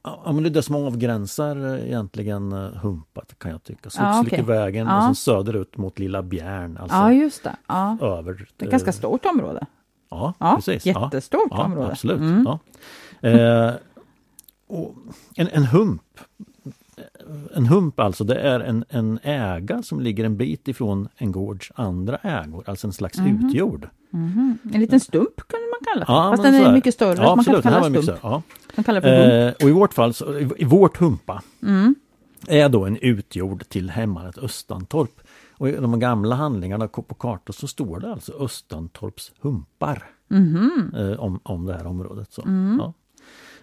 Ja, men det är det som avgränsar eh, egentligen eh, Humpat kan jag tycka. Ja. Skogslyckevägen Ja. och sen söderut mot Lilla Bjärn. Alltså Ja, just det. Ja. över. Det är ett eh, ganska stort område. Ja, Ja, precis. jättestort område. Absolut. Mm. Ja. Eh, och en, en hump en hump alltså, det är en, en äga som ligger en bit ifrån en gårds andra ägor, alltså en slags Mhm. utjord. Mhm. En liten stump kunde man kalla det. Ja, Fast den är mycket större, Ja, man kan absolut. Den kalla mycket stump. större. Ja. Kallar det för hump. Eh, och i vårt fall, så, i, i vårt humpa, Mm. är då en utjord till hemmanet Östantorp. Och i de gamla handlingarna på kartor så står det alltså Östantorps humpar Mhm. eh, om, om det här området. Så. Mm.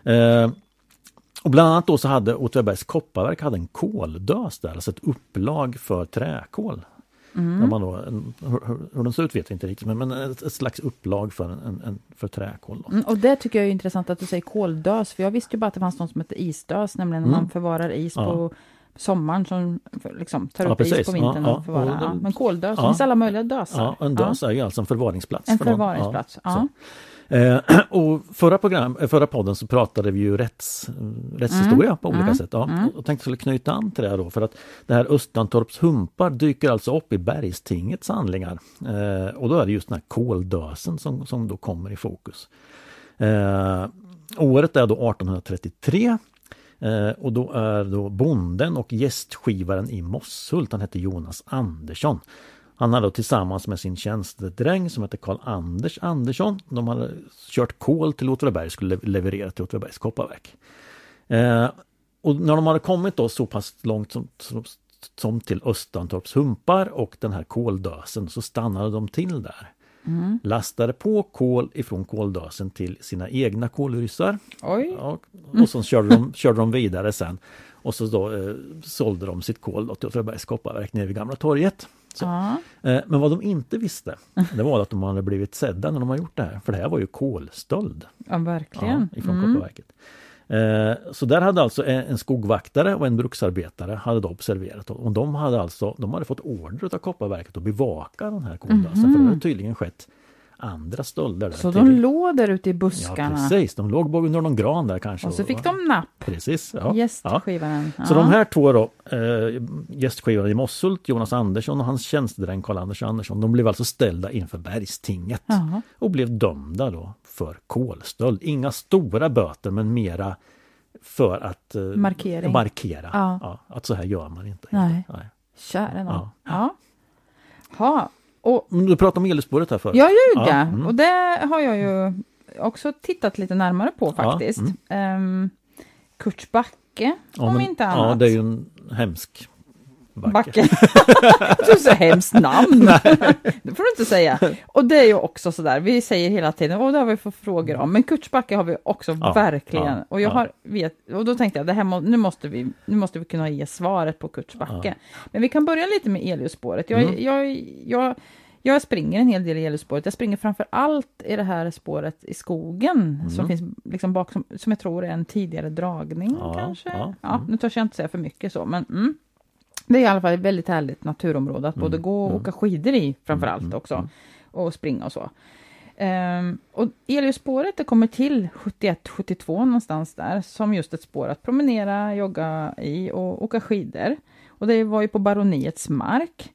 Ja. Eh, och bland annat då så hade Åtvidabergs kopparverk hade en koldös där, alltså ett upplag för träkol. Mm. Man då, hur, den ser ut vet vi inte riktigt, men, men ett, ett slags upplag för, en, en, för träkol. Mm, och det tycker jag är intressant att du säger koldös, för jag visste ju bara att det fanns något som heter isdös, nämligen när Mm. man förvarar is Ja. på sommaren som liksom, tar Ja, upp is precis. på vintern Ja, och förvarar. Ja, men koldös, Ja. det finns alla möjliga dösar. Ja, en dös är ju alltså en förvaringsplats. En för förvaringsplats. Ja. Eh, [CLEARS THROAT] och förra, program, eh, förra podden så pratade vi ju rätts, rättshistoria Mm, på olika mm, sätt. Ja. mm. Och tänkte skulle knyta an till det här då för att det här Östantorps humpar dyker alltså upp i Bergstingets handlingar. Eh, och då är det just den här koldösen som, som då kommer i fokus. Eh, året är då 1833 eh, och då är då bonden och gästskivaren i Mosshult, han hette Jonas Andersson. Han hade då tillsammans med sin tjänstedräng som hette Karl Anders Andersson. De hade kört kol till Åtvidaberg och skulle leverera till Åtvidabergs kopparverk. Eh, och när de hade kommit då så pass långt som, som, som till Östantorps humpar och den här koldösen så stannade de till där. Mm. Lastade på kol ifrån koldösen till sina egna kolryssar. Ja, och så körde de, [LAUGHS] körde de vidare sen. Och så då eh, sålde de sitt kol till Åtvidabergs kopparverk nere vid Gamla torget. Ja. Eh, men vad de inte visste, det var att de hade blivit sedda när de har gjort det här. För det här var ju kolstöld ja, verkligen. ja, ifrån Mm. Kopparverket. Eh, så där hade alltså en skogvaktare och en bruksarbetare hade då observerat och de hade alltså de hade fått order av Kopparverket att bevaka den här koldösen för det hade tydligen skett andra stölder. Där. Så till- de låg där ute i Ja buskarna. precis, de låg bara under någon gran där kanske. och så fick de napp, Precis, ja. ja. gästskivaren. Så Ja. de här två då, eh, gästskivaren i Mossult, Jonas Andersson och hans tjänstedräng Karl-Anders Andersson, de blev alltså ställda inför Bergstinget Jaha. och blev dömda då för kolstöld. Inga stora böter men mera för att eh, Markering. markera Ja. att så här gör man inte. Nej. Nej. Käre nån. Ja. Ja. Ha. Och Du pratade om elspåret här förut. jag gjorde Ja, mm. Och det har jag ju också tittat lite närmare på Ja, faktiskt. mm. Ehm, Kurt Backe, Ja, om men- inte Ja, annat. det är ju en hemsk backe. Backe. du så hemskt namn. [LAUGHS] [LAUGHS] det får du inte säga. Och det är ju också sådär, vi säger hela tiden, och det har vi fått frågor om, men Kurtsbacke har vi också Ja, verkligen. ja, och jag ja. har, vet, och då tänkte jag, det här må, nu, måste vi, nu måste vi kunna ge svaret på Kurtsbacke. Men vi kan börja lite med Eliusspåret. Jag, Mm. jag, jag, jag springer en hel del i Eliusspåret. Jag springer framför allt i det här spåret i skogen, Mm. som finns liksom bakom, som jag tror är en tidigare dragning kanske. ja, Ja, mm. nu törs jag inte säga för mycket så, men mm. Det är i alla fall ett väldigt härligt naturområde att både Mm, gå och mm. åka skidor i framför allt Mm, också. Och springa och så. Ehm, och Eliusspåret det kommer till 71-72 någonstans där som just ett spår att promenera, jogga i och åka skidor. Och det var ju på baroniets mark.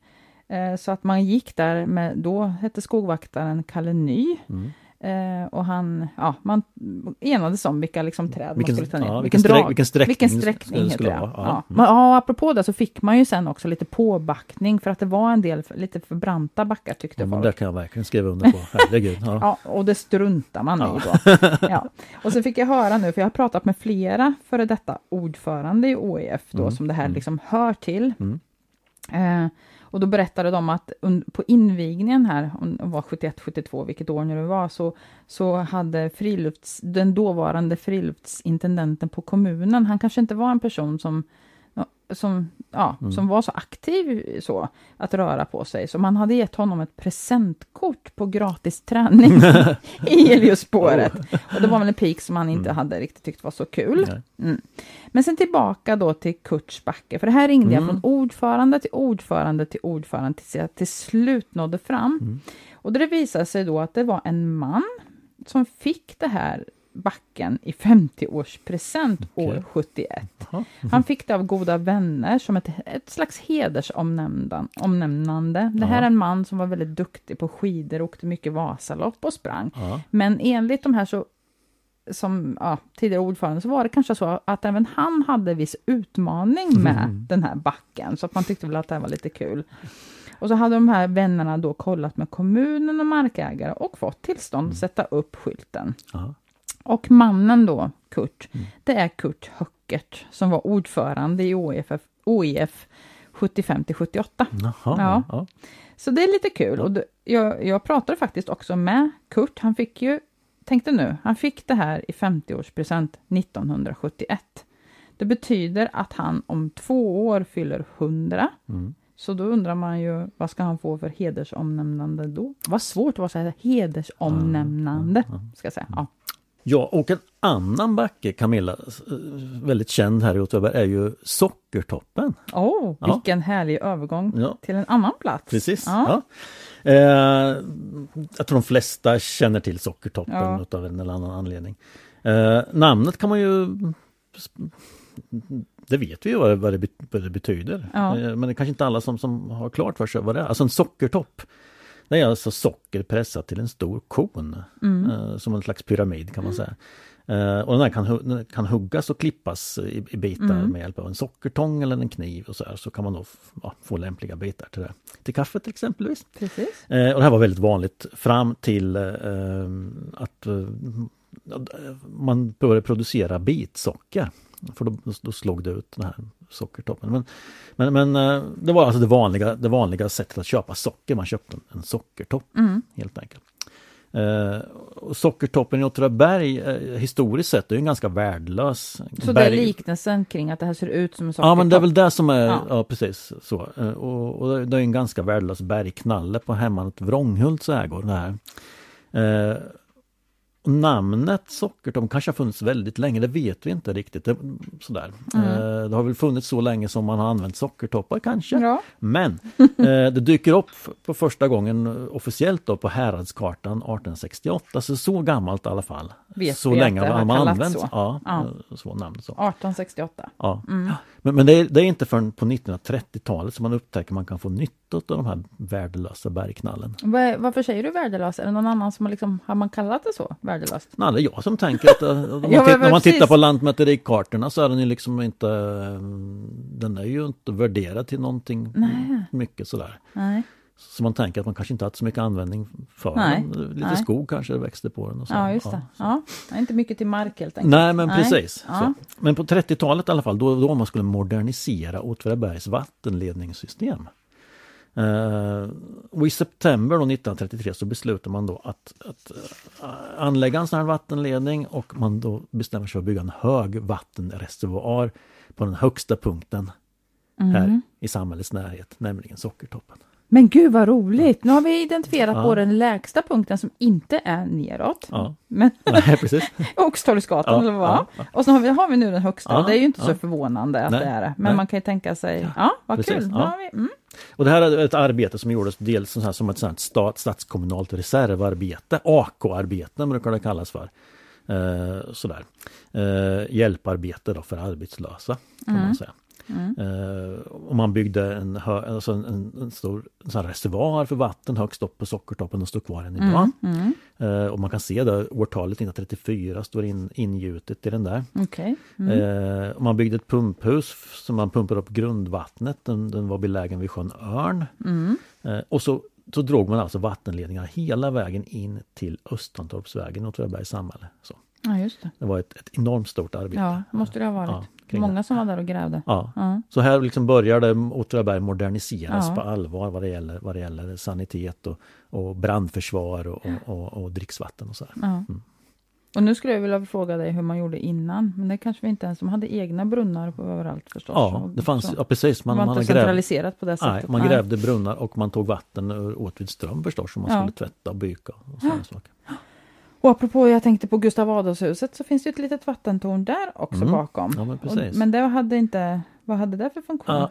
Eh, så att man gick där med, då hette skogvaktaren Kalle Ny. Mm. Eh, och han, ja, man enades om vilka liksom träd Vilken- man skulle ta ner. ja, vilken sträck- vilken sträckning vilken sträckning heter det. vara, Ja. ja. Ja. Apropå det så fick man ju sen också lite påbackning för att det var en del lite för branta backar tyckte Ja, folk. det kan jag verkligen skriva under på. Herregud. Ja. [LAUGHS] Ja, och det struntar man Ja. i då. [LAUGHS] Ja. Och så fick jag höra nu, för jag har pratat med flera före detta ordförande i OEF då, Mm, som det här mm. liksom hör till. Mm. Eh, och då berättade de att på invigningen här, om det var 71-72, vilket år nu det var, så, så hade frilufts, den dåvarande friluftsintendenten på kommunen, han kanske inte var en person som som, ja, Mm. som var så aktiv så, att röra på sig. Så man hade gett honom ett presentkort på gratis träning [LAUGHS] i Eliusspåret. Och det var väl en pik som han inte Mm. hade riktigt tyckt var så kul. Mm. Men sen tillbaka då till Kurts backe, för det här ringde jag Mm. från ordförande till ordförande till ordförande tills jag till slut nådde fram. Mm. Och det visade sig då att det var en man som fick det här backen i 50-årspresent Okej. år 71. Jaha. Han fick det av goda vänner som ett, ett slags hedersomnämnande. Det här är en man som var väldigt duktig på skidor, åkte mycket Vasalopp och sprang. Ja. Men enligt de här så som ja, tidigare ordförande så var det kanske så att även han hade viss utmaning med Mm. den här backen, så att man tyckte väl att det här var lite kul. Och så hade de här vännerna då kollat med kommunen och markägare och fått tillstånd att sätta upp skylten. Ja. Och mannen då, Kurt, Mm. det är Kurt Höckert som var ordförande i OIF, OIF 75 till 78. Jaha. Ja. Ja. Så det är lite kul. Och jag, jag pratade faktiskt också med Kurt. Han fick ju, tänkte nu, han fick det här i 50-årspresent 1971. Det betyder att han om två år fyller 100. Mm. Så då undrar man ju, vad ska han få för hedersomnämnande då? Vad svårt det var att säga hedersomnämnande, ska säga. Ja. Ja, och en annan backe, Camilla, eh, väldigt känd här i Åtvidaberg, är ju Sockertoppen. Åh, Ja. vilken härlig övergång Ja. till en annan plats. Precis. Ja. Eh, jag tror de flesta känner till Sockertoppen Ja. utav en eller annan anledning. Eh, namnet kan man ju det vet vi ju vad det, vad betyder. Eh, Men det är kanske inte alla som, som har klart för sig vad det är. Alltså en sockertopp. Det är alltså socker pressat till en stor kon. Mm. Eh, som en slags pyramid kan man säga. Eh, och den här kan, kan huggas och klippas i, i bitar Mm. med hjälp av en sockertång eller en kniv och så här. Så kan man då ja, få lämpliga bitar till det. Till kaffet exempelvis. Precis. Eh, och det här var väldigt vanligt fram till att man började producera bitsocker. För då, då slog det ut den här sockertoppen. Men, men, men eh, det var alltså det vanliga, det vanliga sättet att köpa socker. Man köpte en, en sockertopp Mm. helt enkelt. Eh, och sockertoppen i Åtvidaberg eh, historiskt sett är ju en ganska värdelös Så det är berg- liknelsen kring att det här ser ut som en Ja men det är väl sockertopp. det som är, Ja. ja, precis så. Eh, Och, och det är en ganska värdelös bergknalle på hemmanet Vrånghults ägor. Det här. Eh, namnet Sockertopp kanske har funnits väldigt länge, det vet vi inte riktigt. Det, sådär. Mm. Eh, det har väl funnits så länge som man har använt sockertoppar kanske. Ja. Men [LAUGHS] eh, det dyker upp på första gången eh, officiellt då på Häradskartan 1868, så så gammalt i alla fall. Vet så länge har man använt så. Ja, Ja. så namn så. 1868. Ja. Mm. Men, men det, är, det är inte förrän på 1930-talet som man upptäcker att man kan få nytta av de här värdelösa bergknallen. Varför säger du värdelös? Är det någon annan som har, liksom, har man kallat det så? Värdelöst? Nej, det är jag som tänker att eh, om [LAUGHS] man, Ja, titt- man tittar på lantmäterikartorna så är den ju liksom inte eh, Den är ju inte värderad till någonting Nej. mycket sådär. Nej. Så man tänker att man kanske inte haft så mycket användning för Nej, den. Lite nej. skog kanske växte på den. Och så. Ja, just det. Ja, är inte mycket till mark helt enkelt. Nej men precis. Ja. Men på 30-talet i alla fall, då, då man skulle modernisera Åtvidabergs vattenledningssystem. Eh, och i september då 1933 så beslutar man då att, att eh, anlägga en sån här vattenledning och man då bestämmer sig för att bygga en högvattenreservoar på den högsta punkten här Mm. i samhällets närhet, nämligen Sockertoppen. Men gud vad roligt! Nu har vi identifierat Ja. på den lägsta punkten som inte är neråt. Ja, Men [LAUGHS] Nej, precis. [LAUGHS] Oxtorgsgatan Ja, eller vad? ja, ja. Och så har vi, har vi nu den högsta. Ja, det är ju inte så ja. förvånande att Nej, det är det. Men nej. man kan ju tänka sig, ja, vad Precis, kul. ja. Nu har vi, mm. Och det här är ett arbete som gjordes dels som, så här, som ett sånt stat, statskommunalt reservarbete, AK-arbete brukar det kallas för. Eh, sådär. Eh, hjälparbete då för arbetslösa kan man säga. Eh, och man byggde en, alltså en, en, stor en reservoar för vatten högst upp på Sockertoppen och står kvar än idag. Mm. Eh, och man kan se det årtalet 1934 står in, ingjutet i den där. Okej. Mm. Eh, och man byggde ett pumphus som man pumpade upp grundvattnet. Den, den var belägen vid sjön Örn. Mm. Eh, och så, så drog man alltså vattenledningar hela vägen in till Östantorpsvägen i Åtvidabergs samhälle. Så Ja, just det. det var ett, ett enormt stort arbete. Ja, måste det ha varit. Ja, Många som var där och grävde. Ja. Ja. Så här liksom började Åtvidaberg moderniseras Ja. på allvar vad det gäller, vad det gäller sanitet och, och brandförsvar och, och, och, dricksvatten och så. Mm. Och nu skulle jag vilja fråga dig hur man gjorde innan, men det kanske vi inte ens, de hade egna brunnar på överallt förstås. Ja, det fanns, så. ja precis. Man, det var man inte centraliserat på det nej, sättet. man grävde brunnar och man tog vatten ur Åtvids ström förstås som man skulle tvätta och byka och sådana saker. Och apropå, jag tänkte på Gustav Adolfshuset så finns det ett litet vattentorn där också Mm. bakom. Ja, men Och, precis. men det hade inte, vad hade det för funktion? Ja,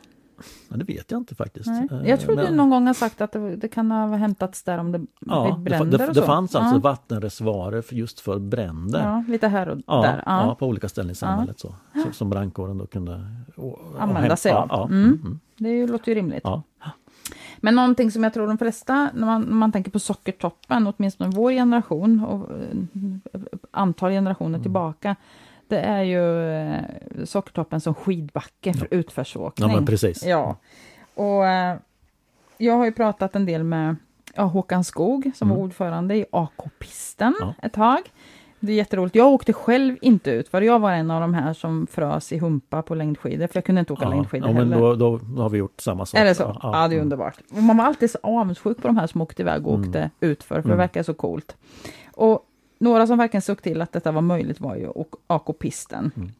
ja, det vet jag inte faktiskt. Nej. Eh, Jag tror men- du någon gång har sagt att det, det kan ha hämtats där om det Ja, det, bränder det, och det så. fanns alltså ja. vattenreservoarer för just för bränder. Ja, lite här och Ja, där. ja. Ja. på olika ställen i samhället så, som brandkåren då kunde å- Använda häm- sig av. Mm. mm, Det är ju- låter ju rimligt. Ja. Men någonting som jag tror de flesta, när man, när man tänker på Sockertoppen, åtminstone vår generation och eh, antal generationer Mm. tillbaka, det är ju eh, Sockertoppen som skidbacke för utförsåkning. ja men precis. Ja, och eh, jag har ju pratat en del med ja, Håkan Skog som var ordförande i AK-pisten Mm. Ja. ett tag. Det är jätteroligt. Jag åkte själv inte ut, för jag var en av de här som frös i humpa på längdskidor, för jag kunde inte åka Ja, längdskidor ja, men heller. då, då, då har vi gjort samma sak. Är det så? Ja, det är mm. underbart. Man var alltid så avundsjuk på de här som åkte iväg och Mm. åkte utför, för det Mm. verkar så coolt. Och några som verkligen såg till att detta var möjligt var ju AK-pisten. Mm.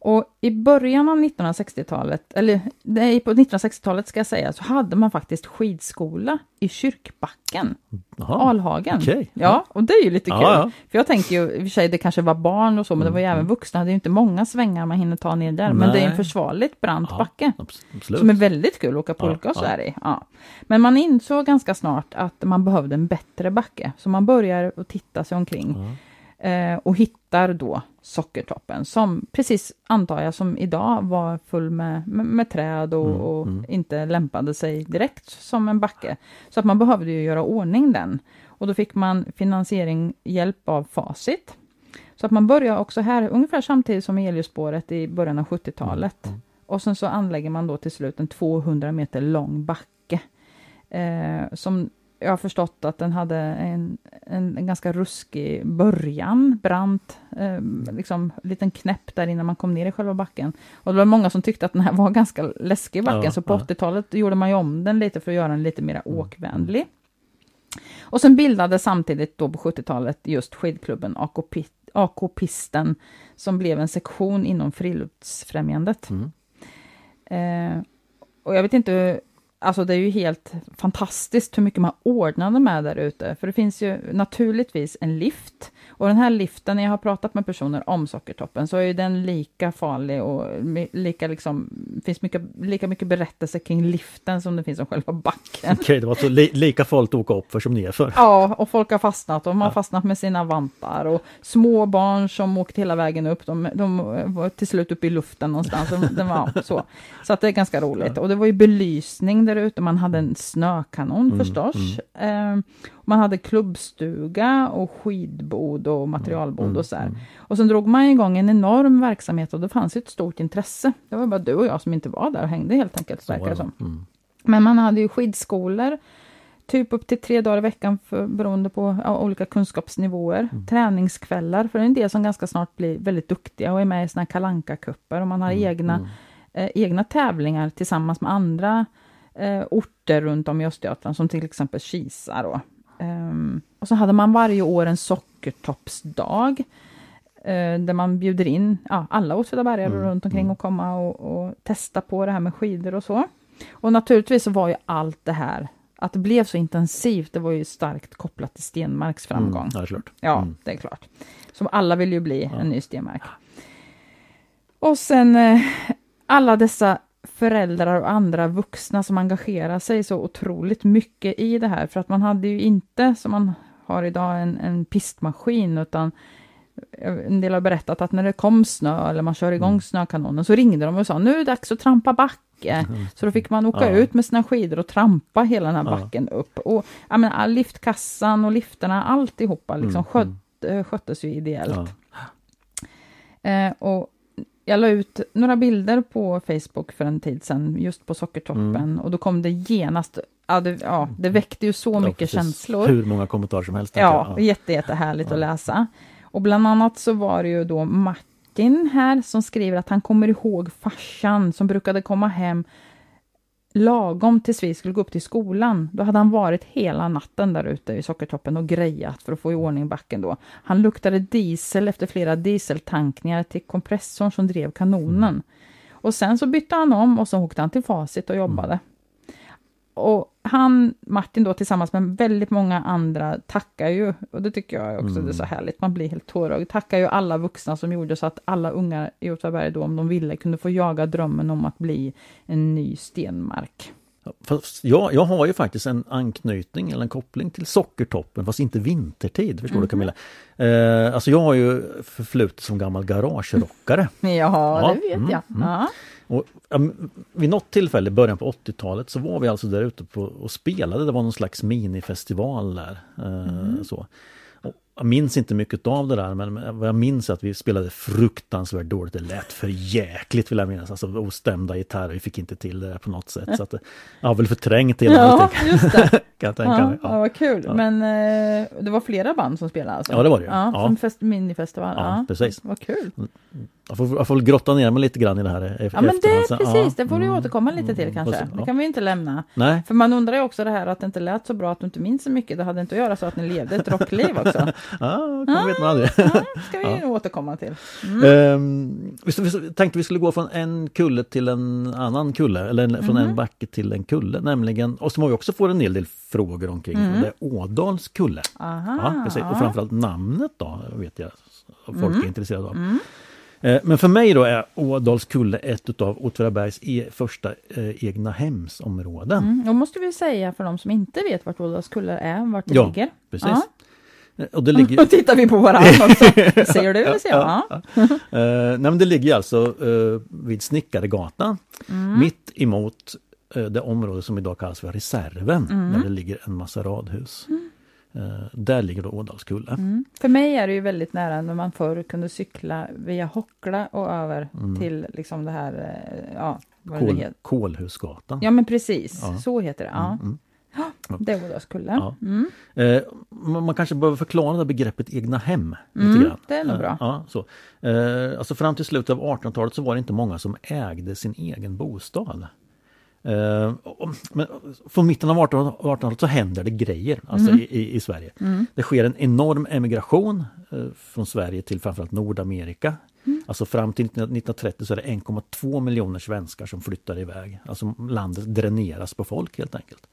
Och i början av 1960-talet, eller nej, på 1960-talet ska jag säga, så hade man faktiskt skidskola i Kyrkbacken, Jaha, Alhagen. okej. Ja, och det är ju lite Ja, kul. ja. För jag tänker ju, i och för sig det kanske var barn och så, men det var ju Mm, även vuxna, det är ju inte många svängar man hinner ta ner där, men det är en Nej. försvarligt brant Ja, backe. abs- Absolut. Som är väldigt kul att åka pulka Ja, och så ja. här i. Ja. Men man insåg ganska snart att man behövde en bättre backe. Så man börjar att titta sig omkring Ja. Eh, och hittar då Sockertoppen som precis, antar jag, som idag var full med, med, med träd och, Mm, och mm. inte lämpade sig direkt som en backe. Så att man behövde ju göra ordning den. Och då fick man finansiering, hjälp av Facit. Så att man börjar också här, ungefär samtidigt som Eliusspåret i början av 70-talet. Mm, Och sen så anlägger man då till slut en 200 meter lång backe. Eh, som jag har förstått att den hade en, en, en ganska ruskig början, brant, eh, liksom liten knäpp där innan man kom ner i själva backen. Och det var många som tyckte att den här var ganska läskig backen, Ja, så på ja. 80-talet gjorde man ju om den lite för att göra den lite mer åkvänlig. Och sen bildades samtidigt då på 70-talet just skidklubben AK, Pi- AK som blev en sektion inom Friluftsfrämjandet. Mm. Eh, och jag vet inte, alltså det är ju helt fantastiskt hur mycket man ordnade med där ute. För det finns ju naturligtvis en lift. Och den här liften, när jag har pratat med personer om Sockertoppen, så är ju den lika farlig och lika liksom, finns mycket, lika mycket berättelser kring liften som det finns om själva backen. Okej, det var så li, lika farligt att åka upp för som nerför. Ja, och folk har fastnat. De har Ja. fastnat med sina vantar. Och små barn som åkt hela vägen upp, de, de var till slut uppe i luften någonstans. De, de var, så så att det är ganska roligt. Och det var ju belysning där ute. Man hade en snökanon Mm, förstås. Eh, man hade klubbstuga och skidbod och materialbod Mm, och så här. mm. Och sen drog man igång en enorm verksamhet och det fanns ett stort intresse. Det var bara du och jag som inte var där och hängde helt enkelt, Så verkar det det. som. Mm. Men man hade ju skidskolor, typ upp till tre dagar i veckan för, beroende på ja, olika kunskapsnivåer. Mm. Träningskvällar för en del som ganska snart blir väldigt duktiga och är med i såna här kalanka kupper och man har Mm, egna, mm. eh, egna tävlingar tillsammans med andra eh, orter runt om i Östergötland, som till exempel Kisa. Då. Ehm, och så hade man varje år en sockertoppsdag, eh, där man bjuder in ja, alla Åtvidabergare Mm, runt omkring mm. och komma och, och testa på det här med skidor och så. Och naturligtvis så var ju allt det här, att det blev så intensivt, det var ju starkt kopplat till Stenmarks framgång. Mm, ja, det är klart. Ja, Mm. det är klart. Så alla vill ju bli Ja. en ny Stenmark. Och sen eh, alla dessa föräldrar och andra vuxna som engagerar sig så otroligt mycket i det här, för att man hade ju inte, som man har idag, en, en pistmaskin, utan en del har berättat att när det kom snö, eller man kör igång Mm. snökanonen, så ringde de och sa nu är det dags att trampa backe. Så då fick man åka Mm. Ja. ut med sina skidor och trampa hela den här Ja. backen upp. Och jag menar, liftkassan och liftarna, alltihopa liksom Mm, skött, mm. eh, sköttes ju ideellt. Ja. Eh, och jag la ut några bilder på Facebook för en tid sedan, just på Sockertoppen, Mm. och då kom det genast, ja det, ja, det väckte ju så Ja, mycket precis. känslor. Hur många kommentarer som helst. Ja, jag. jätte, jättehärligt Ja. att läsa. Och bland annat så var det ju då Martin här som skriver att han kommer ihåg farsan som brukade komma hem lagom tills vi skulle gå upp till skolan. Då hade han varit hela natten där ute i Sockertoppen och grejat för att få i ordning backen då. Han luktade diesel efter flera dieseltankningar till kompressorn som drev kanonen. Och sen så bytte han om och så åkte han till Facit och jobbade. Och han, Martin då tillsammans med väldigt många andra tackar ju, och det tycker jag också Mm. det är så härligt, man blir helt tårögd, tackar ju alla vuxna som gjorde så att alla unga i Åtvidaberg då om de ville kunde få jaga drömmen om att bli en ny Stenmark. Fast jag, jag har ju faktiskt en anknytning eller en koppling till Sockertoppen fast inte vintertid, förstår Mhm. du Camilla? Eh, alltså jag har ju förflutet som gammal garagerockare. Ja, [LAUGHS] Ja, det vet mm, jag. mm. Ja. Och, ja, m- vid något tillfälle i början på 80-talet så var vi alltså där ute på, och spelade, det var någon slags minifestival där. Eh, så. Jag minns inte mycket av det där men vad jag minns är att vi spelade fruktansvärt dåligt. Det lät för jäkligt vill jag minnas. Alltså ostämda gitarrer, vi fick inte till det där på något sätt. Så att, jag har väl förträngt hela Ja, allting, just det. [LAUGHS] kan jag tänka Ja, mig. ja. Ja. vad kul. Ja. Men eh, det var flera band som spelade alltså? Ja, det var det ju. Ja, Ja. som fest, minifestival. Ja, precis. Vad kul. Jag, får, jag får grotta ner mig lite grann i det här e- Ja, men det är precis, det får du mm, återkomma lite till mm, kanske. se. Det kan vi inte lämna. Nej, För man undrar ju också det här att det inte lät så bra att du inte minns så mycket. Det hade inte att göra så att ni levde ett rockliv också. [LAUGHS] [LAUGHS] ja, det vet man aldrig. Ja, ska vi [LAUGHS] återkomma till. Ehm, vi, vi tänkte vi skulle gå från en kulle till en annan kulle, eller en, från Mhm. en backe till en kulle, nämligen, och som vi också får en hel del frågor omkring, Mm. det är Ådals kulle. Aha. Ja, precis. Och framförallt namnet då, vet jag folk Mm. är intresserade av. Eh, Men för mig då är Ådals kulle ett utav Åtvidabergs e första eh, egna hemsområden. Mm, då måste vi säga för de som inte vet vart Ådalskullar är, vart det Ja, ligger. Precis. Ja. Eh, Och det ligger, [LAUGHS] tittar vi på varandra också. [LAUGHS] Ser du eller ser jag? Ja. Eh, nej men det ligger alltså eh, vid Snickaregatan Mm. mitt emot eh, det område som idag kallas för Reserven Mm. där det ligger en massa radhus. Eh, där ligger då Ådalskulle. Mm. För mig är det ju väldigt nära när man förr kunde cykla via Hockla och över Mm. till liksom det här, ja, vad det Kol, heter. Kolhusgatan. Ja men precis, Ja. så heter det. Ja. Mm, [GASPS] Det är Ådalskulle. Ja. Mm. Eh, man kanske behöver förklara det begreppet egna hem Mm, lite grann. det är nog bra. Eh, ja, så. Eh, alltså fram till slutet av 1800-talet så var det inte många som ägde sin egen bostad. Eh, men från mitten av 1800 1800-talet så händer det grejer alltså Mm. i, i, Sverige. Det sker en enorm emigration eh, från Sverige till framförallt Nordamerika. Mm. Alltså fram till 1930 så är det 1,2 miljoner svenskar som flyttar iväg. Alltså landet dräneras på folk helt enkelt.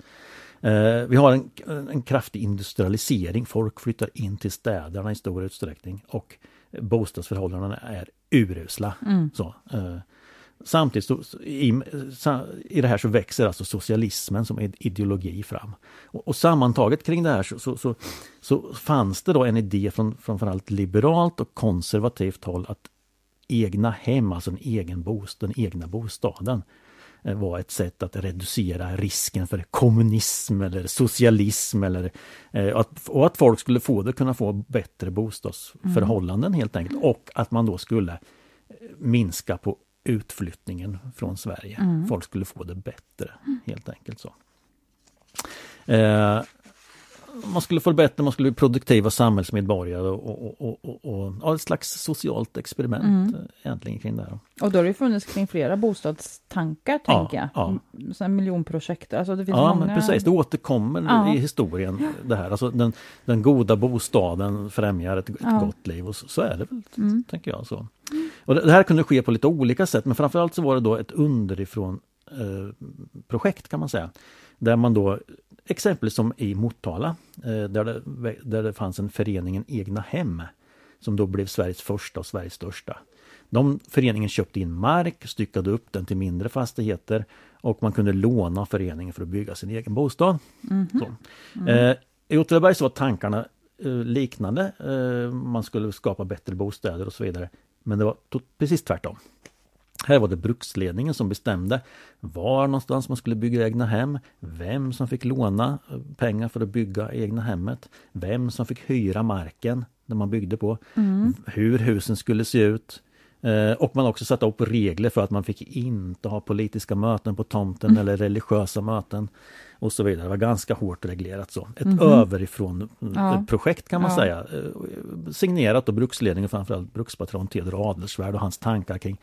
Eh, vi har en, en kraftig industrialisering, folk flyttar in till städerna i stor utsträckning och bostadsförhållandena är urusla. Så, eh, samtidigt så, i, i det här så växer alltså socialismen som id- ideologi fram. Och, och sammantaget kring det här så, så, så, så fanns det då en idé från framförallt liberalt och konservativt håll att egna hem, alltså en egen bostad, den egna bostaden var ett sätt att reducera risken för kommunism eller socialism eller eh, att, och att folk skulle få det, kunna få bättre bostadsförhållanden helt enkelt och att man då skulle eh, minska på utflyttningen från Sverige. Mm. Folk skulle få det bättre, helt enkelt så. Eh, man skulle få det bättre, man skulle bli produktiva samhällsmedborgare och, och, och, och, och ett slags socialt experiment Mm. mm. egentligen kring det här. Och då har det funnits kring flera bostadstankar, Ja, tänker jag. ja. Mm, Sådana miljonprojekt. Alltså det finns Ja, många... men precis. Det återkommer Ja. i historien det här. Alltså den, den goda bostaden främjar ett, ett Ja. gott liv och så, så är det väl, Mm. tänker jag. Så. Och det, det här kunde ske på lite olika sätt, men framförallt så var det då ett underifrån eh, projekt kan man säga. Där man då, exempelvis som i Motala, eh, där, det, där det fanns en föreningen Egna Hem, som då blev Sveriges första och Sveriges största. De föreningen köpte in mark, styckade upp den till mindre fastigheter och man kunde låna föreningen för att bygga sin egen bostad. Mhm. Så. Eh, I Åtvidaberg så var tankarna eh, liknande. Eh, man skulle skapa bättre bostäder och så vidare. Men det var precis tvärtom. Här var det bruksledningen som bestämde var någonstans man skulle bygga egna hem, vem som fick låna eh, pengar för att bygga egna hemmet, vem som fick hyra marken där man byggde på, Mm. hur husen skulle se ut. Eh, och man också satte upp regler för att man fick inte ha politiska möten på tomten Mm. eller religiösa möten och så vidare. Det var ganska hårt reglerat så. Ett Mhm. överifrån Ja. eh, projekt kan man Ja. säga. Signerat av bruksledningen, framförallt brukspatron Theodor Adelsvärd och hans tankar kring,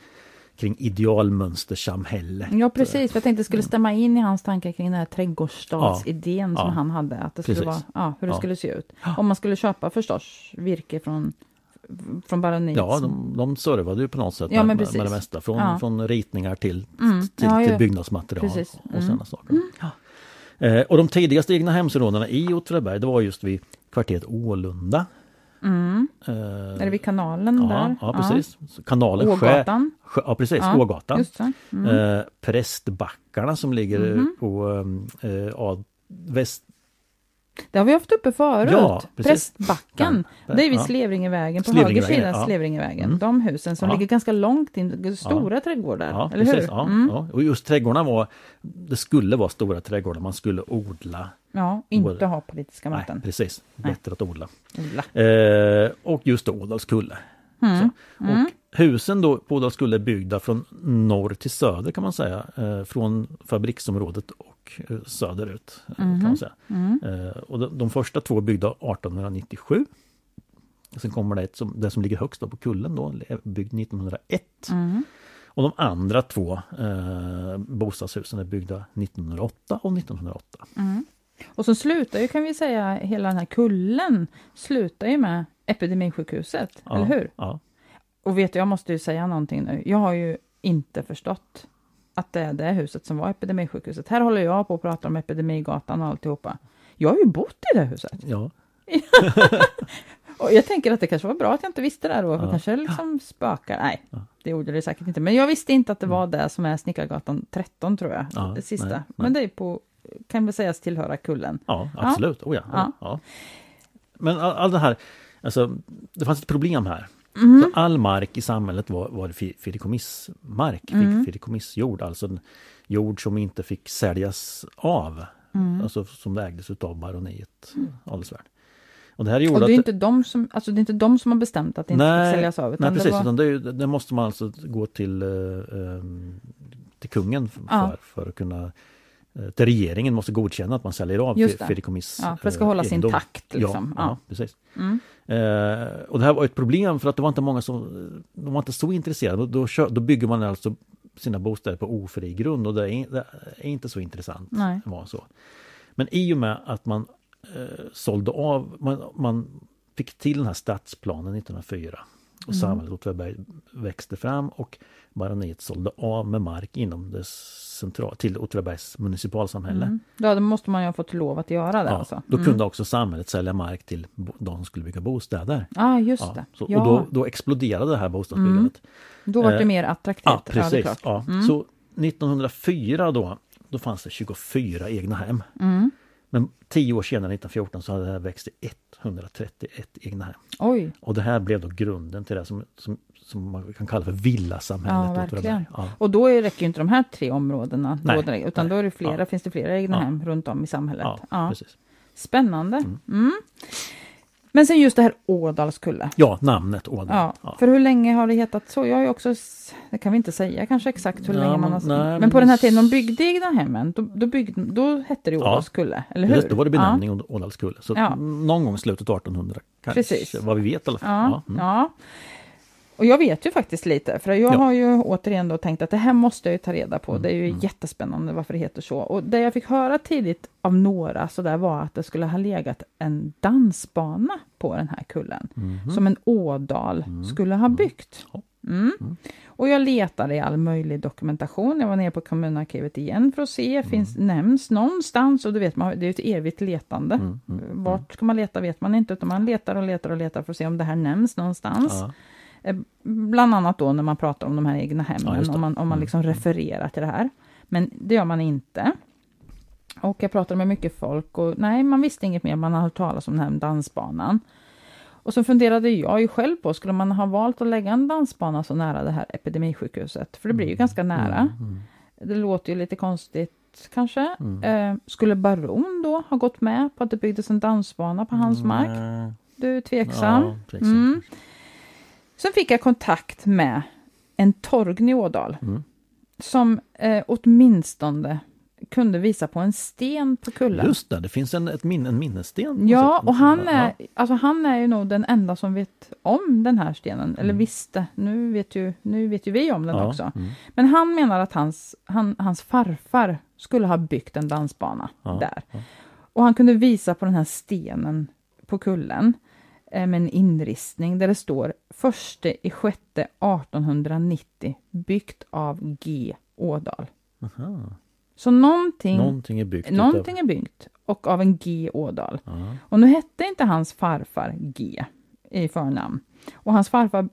kring idealmönstersamhälle. Ja precis, för jag tänkte det skulle stämma in i hans tankar kring den här trädgårdsstadsidén som Ja. han hade. Att det skulle Precis. vara, ja, hur det Ja. skulle se ut. Om man skulle köpa förstås virke från, från baroniet. Ja, de, de servade ju på något sätt Ja, med, med, med det mesta. Från, Ja. från ritningar till, Mm. till, Ja, till ja. byggnadsmaterial Precis. och Mm. sådana saker. Ja. Eh, och de tidigaste egna hemsområdena i Åtvidaberg, det var just vid kvarteret Ålunda. Mm. Eh, Är det vid kanalen ja, där? ja, precis. Så Kanalen Ågatan. skär, ja precis, Ja, Ågatan. Just. Mm. Eh, Prästbackarna som ligger Mhm. på ja, väst... Det har vi haft uppe förut. Ja, precis. Prästbacken. Ja, det är vid ja. Slevringevägen, på höger sida ja. Slevringevägen. Mm. De husen som Ja. ligger ganska långt in, stora trädgårdar. Ja, eller precis. hur? Ja, Mm. ja. Och just trädgårdarna var, det skulle vara stora trädgårdar, man skulle odla. ja, inte ha politiska Nej, möten. precis. Nej. Bättre att odla. Odla. Eh, och just Ådalskulle. Mm. Så. Och husen då på Ådalskulle är byggda från norr till söder kan man säga. Eh, från fabriksområdet och eh, söderut. eh, Kan man säga. Mm. Eh, och de, de första två är byggda 1897. Sen kommer det ett som, det som ligger högst då på kullen då, byggd 1901. Mm. Och de andra två eh, bostadshusen är byggda 1908 och 1908. Mm. Och så slutar ju, kan vi säga, hela den här kullen slutar ju med Epidemisjukhuset, Ja, eller hur? Ja. Och vet du, jag måste ju säga någonting nu. Jag har ju inte förstått att det är det huset som var Epidemisjukhuset. Här håller jag på och pratar om Epidemigatan och alltihopa. Jag har ju bott i det huset. ja. [LAUGHS] Och jag tänker att det kanske var bra att jag inte visste det då, för Ja. kanske liksom spökar. Nej, Ja. det gjorde det säkert inte. Men jag visste inte att det var det som är Snickargatan 13 tror jag, Ja, det sista. nej, nej. Men det är på, kan väl sägas tillhöra kullen. Ja, absolut. Oh, ja. Ja. Ja. Men all, all det här, alltså, det fanns ett problem här. Mm. Så all mark i samhället var, var fi- fideikommissmark, Mm. fideikommissjord, alltså jord som inte fick säljas av. Mm. Alltså som ägdes utav baroniet Adelsvärd. Och det här gjorde Och det är att... inte de som, alltså det är inte de som har bestämt att det inte Nej, ska säljas av. Nej precis, det var, utan det, det måste man alltså gå till, eh, ehm, till kungen för, Ja. för att kunna eh, till regeringen måste godkänna att man säljer av fideikommiss. ja, för det ska eh, hålla sin egendom. takt. Liksom. Ja, Ja. ja. precis. Mm. Eh, och det här var ett problem för att det var inte många som de var inte så intresserade. Då, då, då bygger man alltså sina bostäder på ofri grund och det är, det är inte så intressant. Nej. Var så. Men i och med att man eh, sålde av, man, man fick till den här stadsplanen 1904 och Mm. samhället Åtvidaberg växte fram och baroniet sålde av med mark inom det central, till Åtvidabergs municipalsamhälle. Mm. Då måste man ju ha fått lov att göra det Ja, alltså. Då Mm. kunde också samhället sälja mark till de som skulle bygga bostäder. Ja, just Ja, det. så, ja, Och då, då exploderade det här bostadsbyggandet. då var det eh, mer attraktivt. Ja, det precis. klart. Ja, Mm. Så 1904 då, då fanns det 24 egna hem. Men tio år senare, 1914, så hade det här växt till 131 egna hem. Oj, Och det här blev då grunden till det som, som, som man kan kalla för villasamhället. Ja, verkligen. Ja, och då är- räcker inte de här tre områdena, Nej, då utan nej. då är det flera, Ja. finns det flera egna Ja. hem runt om i samhället. ja, Ja. precis. Spännande. Mm. Mm. Men sen just det här Ådalskulle. Ja, namnet Ådal. Ja, Ja. för hur länge har det hetat så? Jag har också, det kan vi inte säga kanske exakt hur Ja, länge man har... nej, men, men på den här tiden de byggde egna hemmen, då, då, byggde, då hette det Ja. Ådalskulle, eller hur? Just det, var det benämning. Ådalskulle. Så någon gång i slutet av 1800 kanske, Precis. vad vi vet i alla fall. Ja, mm. Och jag vet ju faktiskt lite, för jag Ja. har ju återigen då tänkt att det här måste jag ju ta reda på. Mm, Det är ju mm. jättespännande varför det heter så. Och det jag fick höra tidigt av några så där var att det skulle ha legat en dansbana på den här kullen. Mhm. Som en ådal Mm, skulle ha mm. byggt. Mm. Mm. Och jag letade i all möjlig dokumentation. Jag var nere på kommunarkivet igen för att se, Mm. finns, nämns någonstans? Och du vet, man, det är ett evigt letande. Mm, mm, mm. Vart ska man leta vet man inte, utan man letar och letar och letar för att se om det här nämns någonstans. Ja. Eh, Bland annat då när man pratar om de här egna Ja, hemmen, det. om man, om man Mm. liksom refererar till det här. Men det gör man inte. Och jag pratade med mycket folk och nej, man visste inget mer, man har hört talas om den här dansbanan. Och så funderade jag ju själv på, skulle man ha valt att lägga en dansbana så nära det här epidemisjukhuset? För det blir ju ganska nära. Mm, mm. Det låter ju lite konstigt kanske. Mm. Eh, skulle Baron då ha gått med på att det byggdes en dansbana på hans mark? Du är tveksam? Ja, tveksam. Sen fick jag kontakt med en Torgny i Ådal Mm. som eh, åtminstone kunde visa på en sten på kullen. Just det, det finns en, ett min, en minnessten. Ja, och han Ja. är, alltså han är ju nog den enda som vet om den här stenen, eller Mm. visste. Nu vet, ju, nu vet ju vi om den Ja, också. mm. Men han menar att hans, han, hans farfar skulle ha byggt en dansbana Ja, där. ja. Och han kunde visa på den här stenen på kullen med en inristning där det står förste i sjätte 1890 byggt av G. Ådal. Aha. Så någonting, Någonting är byggt någonting är byggt och av en G. Ådal. utav... Ja. Och nu hette inte hans farfar G i förnamn. Och hans farfar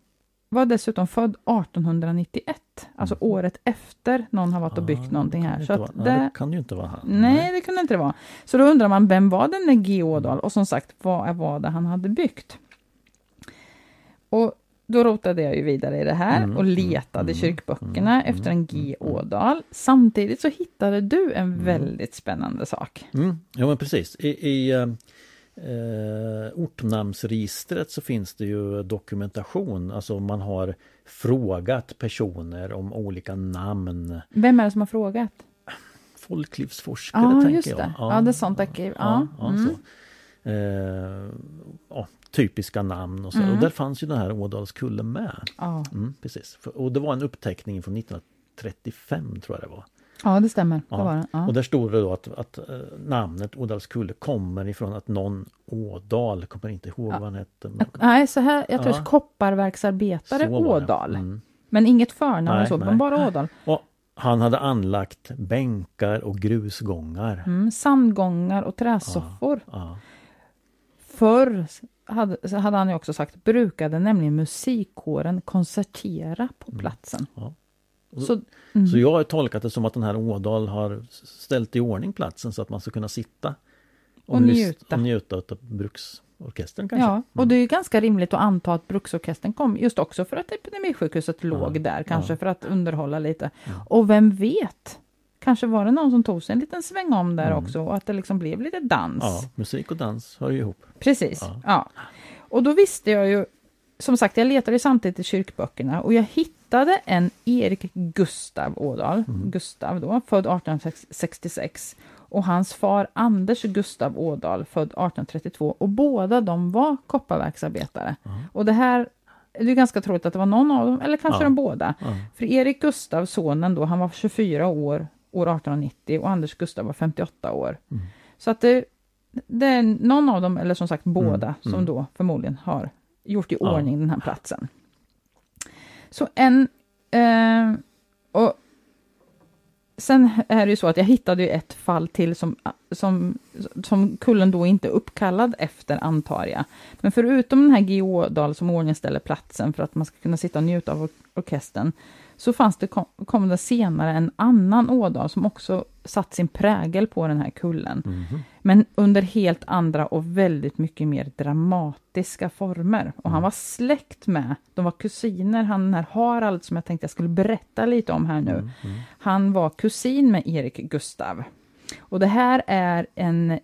var dessutom född 1891, alltså Mhm. året efter någon har varit och byggt Ah, någonting här. Så att vara- det, det kan ju inte vara han. nej, det kunde inte det vara. Så då undrar man, vem var den där G. Ådal? Och som sagt, vad var det han hade byggt? Och då rotade jag ju vidare i det här Mm, och letade mm, i kyrkböckerna mm, efter en G. mm, mm. Ådal. Samtidigt så hittade du en Mm. väldigt spännande sak. Mm, ja men precis. I, i eh, ortnamnsregistret så finns det ju dokumentation, alltså man har frågat personer om olika namn. Vem är det som har frågat? Folklivsforskare Ja, tänker just jag. det. Ja, det är sånt arkiv. Ja, ja, mm. så. Eh, ja, typiska namn och så. Mm. Och där fanns ju den här Ådalskullen med. Ja. Mm, precis. Och det var en uppteckning från 1935 tror jag det var. Ja, det stämmer. Ja. Det var det. Ja. Och där stod det då att, att eh, namnet Ådalskulle kommer ifrån att någon Ådal, kommer inte ihåg Ja. vad han hette. men- Nej, så här, jag tror Ja. kopparverksarbetare Så. Ådal. Mm. Men inget förnamn så, men bara Ådal. Och han hade anlagt bänkar och grusgångar. Mm, sandgångar och träsoffor. Ja. Förr hade, hade han ju också sagt, brukade nämligen musikkåren konsertera på platsen. Ja. Så, mm. Så jag har tolkat det som att den här Ådal har ställt i ordning platsen så att man ska kunna sitta Och lys- njuta. och njuta av bruksorkestern kanske. Ja, och det är ju ganska rimligt att anta att Bruksorkestern kom just också för att Epidemisjukhuset låg Ja, där, kanske ja. för att underhålla lite. Ja. Och vem vet? Kanske var det någon som tog sig en liten sväng om där Mm. också och att det liksom blev lite dans. Ja, musik och dans hör ju ihop. Precis. Ja. Ja. Och då visste jag ju, som sagt, jag letade samtidigt i kyrkböckerna och jag hittade en Erik Gustav Ådal, Mm. Gustav då, född 1866 och hans far Anders Gustav Ådal, född 1832 och båda de var kopparverksarbetare. Ja. Och det här, det är ganska troligt att det var någon av dem, eller kanske Ja. de båda. Ja. För Erik Gustav, sonen då, han var 24 år år 1890 och Anders Gustav var 58 år. Mm. Så att det, det är någon av dem, eller som sagt båda, Mm, som mm. då förmodligen har gjort i Ja. ordning den här platsen. Så en... Eh, och Sen är det ju så att jag hittade ju ett fall till som, som, som kullen då inte är uppkallad efter, antar jag. Men förutom den här G. Som ordningställer platsen för att man ska kunna sitta och njuta av orkestern, så fanns det, kom, kom det senare en annan Ådal som också satt sin prägel på den här kullen. Mhm. Men under helt andra och väldigt mycket mer dramatiska former. Och han Mm. var släkt med, de var kusiner, han den här Harald som jag tänkte jag skulle berätta lite om här nu. Mm, mm. Han var kusin med Erik Gustav. Och det här är en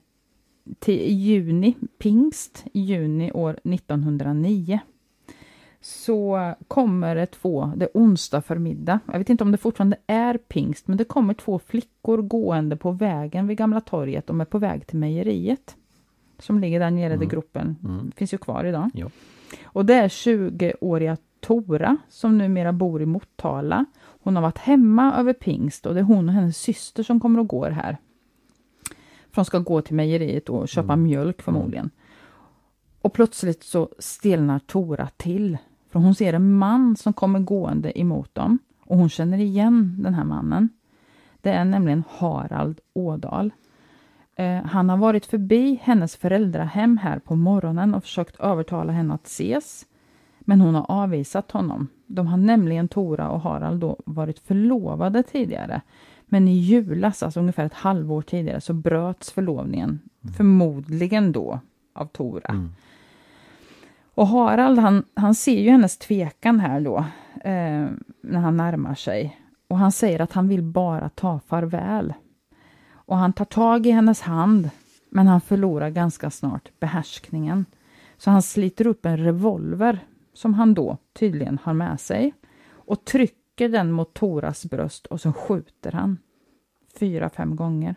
till juni, pingst, juni år 1909 så kommer det två, det är onsdag förmiddag, jag vet inte om det fortfarande är pingst, men det kommer två flickor gående på vägen vid Gamla torget. De är på väg till mejeriet som ligger där nere Mm. där gruppen Mm. finns ju kvar idag. Ja. Och det är 20-åriga Tora som numera bor i Motala. Hon har varit hemma över pingst och det är hon och hennes syster som kommer och går här. För de ska gå till mejeriet och köpa Mm. mjölk förmodligen. Och plötsligt så stelnar Tora till. För hon ser en man som kommer gående emot dem. Och hon känner igen den här mannen. Det är nämligen Harald Ådal. Eh, han har varit förbi hennes föräldrahem här på morgonen och försökt övertala henne att ses. Men hon har avvisat honom. De har nämligen, Tora och Harald, då varit förlovade tidigare. Men i julas, alltså ungefär ett halvår tidigare, så bröts förlovningen. Förmodligen då av Tora. Mm. Och Harald, han, han ser ju hennes tvekan här då, eh, när han närmar sig. Och han säger att han vill bara ta farväl. Och han tar tag i hennes hand, men han förlorar ganska snart behärskningen. Så han sliter upp en revolver, som han då tydligen har med sig, och trycker den mot Toras bröst och så skjuter han. Fyra, fem gånger.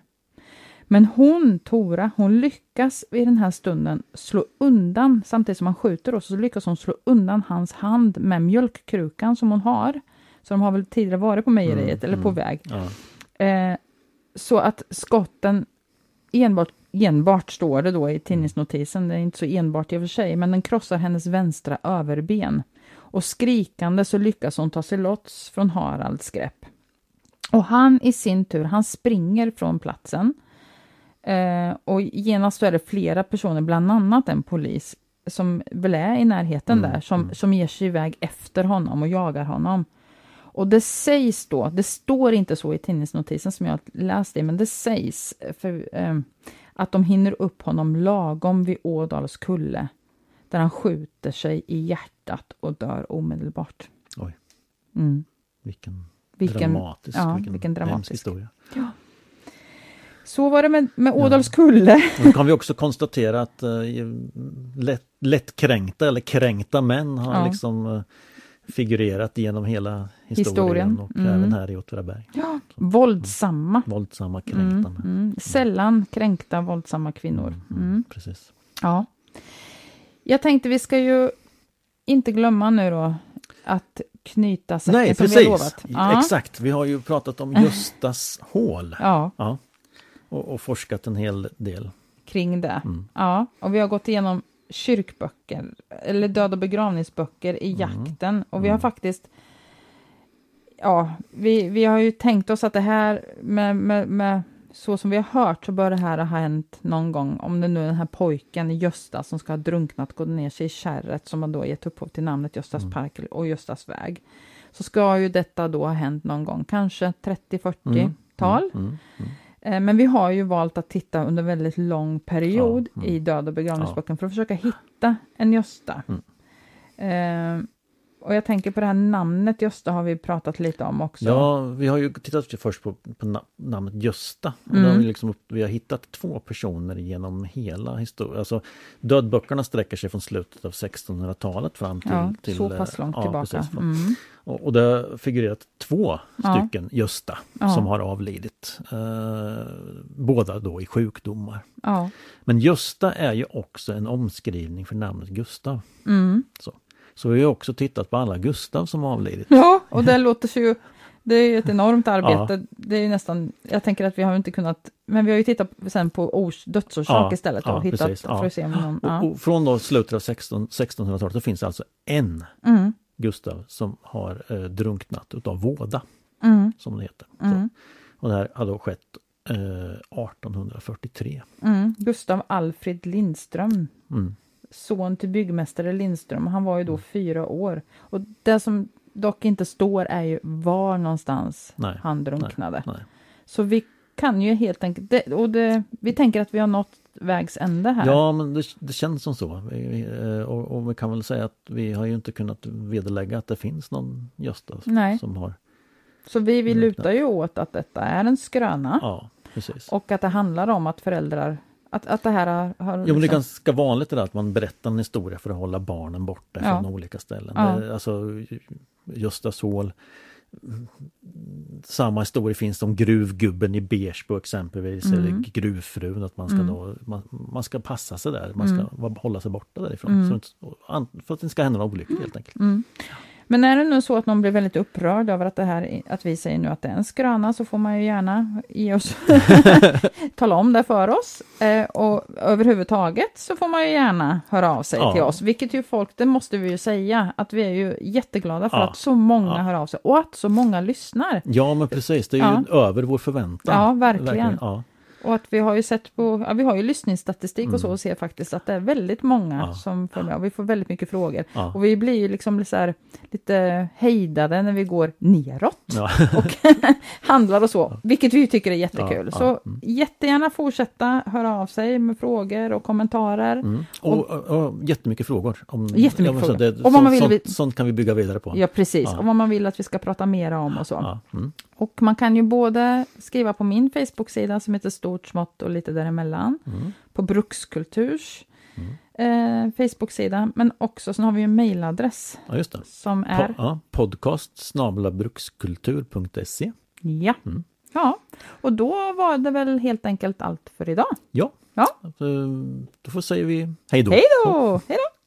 Men hon, Tora, hon lyckas vid den här stunden slå undan, samtidigt som han skjuter oss, så lyckas hon slå undan hans hand med mjölkkrukan som hon har. Så de har väl tidigare varit på mejeriet, Mm, eller på mm. väg. Ja. Eh, så att skotten enbart, enbart står det då i tidningsnotisen, det är inte så enbart i och för sig, men den krossar hennes vänstra överben. Och skrikande så lyckas hon ta sig loss från Haralds grepp. Och han i sin tur, han springer från platsen. Eh, och genast är det flera personer, bland annat en polis, som väl är i närheten Mm, där, som, mm. som ger sig iväg efter honom och jagar honom. Och det sägs då, det står inte så i tidningsnotisen som jag läste, men det sägs för, eh, att de hinner upp honom lagom vid Ådals kulle, där han skjuter sig i hjärtat och dör omedelbart. Oj. Mm. Vilken, Vilken, dramatisk, ja, vilken, vilken dramatisk. historia. Så var det med, med Ådals kulle. [LAUGHS] Och då kan vi också konstatera att eh, lätt, lättkränkta eller kränkta män har Ja. liksom eh, figurerat genom hela historien, Historien, och mm. även här i Åtvidaberg. Ja, våldsamma. Våldsamma kränkta Mm, mm. Sällan kränkta, våldsamma kvinnor. Mm. Precis. Ja. Jag tänkte vi ska ju inte glömma nu då att knyta säcken Nej, som vi har precis. lovat. Ja. Exakt, vi har ju pratat om Göstas hål Ja, ja. Och, och forskat en hel del. kring det. Mm. Ja, och vi har gått igenom kyrkböcker, eller död och begravningsböcker Mm. i jakten. Och vi har faktiskt, ja, vi, vi har ju tänkt oss att det här med, med, med så som vi har hört så bör det här ha hänt någon gång. Om det nu är den här pojken Gösta som ska ha drunknat, gått ner sig i kärret som har då gett upphov till namnet Göstas Mm. park och Göstas väg. Så ska ju detta då ha hänt någon gång, kanske 30-40-tal. Mm, mm. Eh, Men vi har ju valt att titta under väldigt lång period Ja, mm. i död och begravningsboken för att försöka hitta en Gösta. Mm. Eh, och jag tänker på det här namnet Gösta har vi pratat lite om också. Ja, vi har ju tittat först på, på na- namnet Gösta. Och Mm. har vi, liksom, vi har hittat två personer genom hela historien. Alltså, dödböckerna sträcker sig från slutet av 1600-talet fram till... Ja, till så pass långt ja, tillbaka. precis. Mm. Och, och det har figurerat två Ja. stycken Gösta Ja. som har avlidit. Eh, båda då i sjukdomar. Ja. Men Gösta är ju också en omskrivning för namnet Gustav. Mm. Så vi har också tittat på alla Gustav som har avlidit. ja, och det låter ju... Det är ju ett enormt arbete. Det är nästan... Jag tänker att vi har inte kunnat... Men vi har ju tittat sen på ors, dödsorsak Ja, istället ja, och hittat precis, för ja. att se om någon... Och, Ja. och från då slutet av 16, 1600-talet så finns det alltså en Mm. Gustav som har eh, drunknat utav våda, Mm. som det heter. Mm. Och det här har då skett eh, 1843. Mm. Gustav Alfred Lindström. Mm. son till byggmästare Lindström. Han var ju då fyra år. Och det som dock inte står är ju var någonstans Nej, han drunknade. Nej. Så vi kan ju helt enkelt, det, och det, vi tänker att vi har nått vägs ände här. Ja, men det, det känns som så. Vi, vi, eh, och, och vi kan väl säga att vi har ju inte kunnat vederlägga att det finns någon Gösta Nej. som har... Så vi, vi lutar ju åt att detta är en skröna Ja, precis. och att det handlar om att föräldrar Att, att det här har... har Jo men det är liksom- ganska vanligt det där att man berättar en historia för att hålla barnen borta Ja. från olika ställen. Ja. Det, alltså Gösta Såhl samma historia finns om gruvgubben i Beersbo exempelvis Mm. eller gruvfrun att man ska då man, man ska passa sig där, man ska Mm. hålla sig borta därifrån. Så, inte- an- för att det inte ska hända några olyckor helt enkelt. Men är det nu så att någon blir väldigt upprörd över att, det här, att vi säger nu att det är en skröna så får man ju gärna ge oss, [LAUGHS] tala om det för oss. Eh, och överhuvudtaget så får man ju gärna höra av sig Ja. till oss, vilket ju folk, det måste vi ju säga, att vi är ju jätteglada för Ja. att så många Ja. hör av sig och att så många lyssnar. Ja men precis, det är ju över vår förväntan. Ja, verkligen. Ja. Och att vi har ju sett på, ja, vi har ju lyssningsstatistik och så och ser faktiskt att det är väldigt många Mm. Ja. som följer med och vi får väldigt mycket frågor. Ja. Och vi blir ju liksom så här, lite hejdade när vi går neråt Ja. [LAUGHS] och [LAUGHS] handlar och så, vilket vi tycker är jättekul. Ja, så ja, mm. jättegärna fortsätta höra av sig med frågor och kommentarer. Mm. Och, och, och jättemycket frågor. Om, Jättemycket ja, men så frågor. Det, Och vad sånt, man vill- sånt, sånt kan vi bygga vidare på. Ja, precis. Ja. Och vad man vill att vi ska prata mer om och så. Ja, mm. Och man kan ju både skriva på min Facebook-sida som heter Stort, smått och lite däremellan. Mm. På Brukskulturs eh, Facebook-sida. Men också, så har vi ju en mailadress ja just det. som är... Po, ja, podcast snabelabrukskultur.se Ja. Mm. ja. Och då var det väl helt enkelt allt för idag. Ja, Ja. eh, då får säger vi hej då. Hej då! Hej då!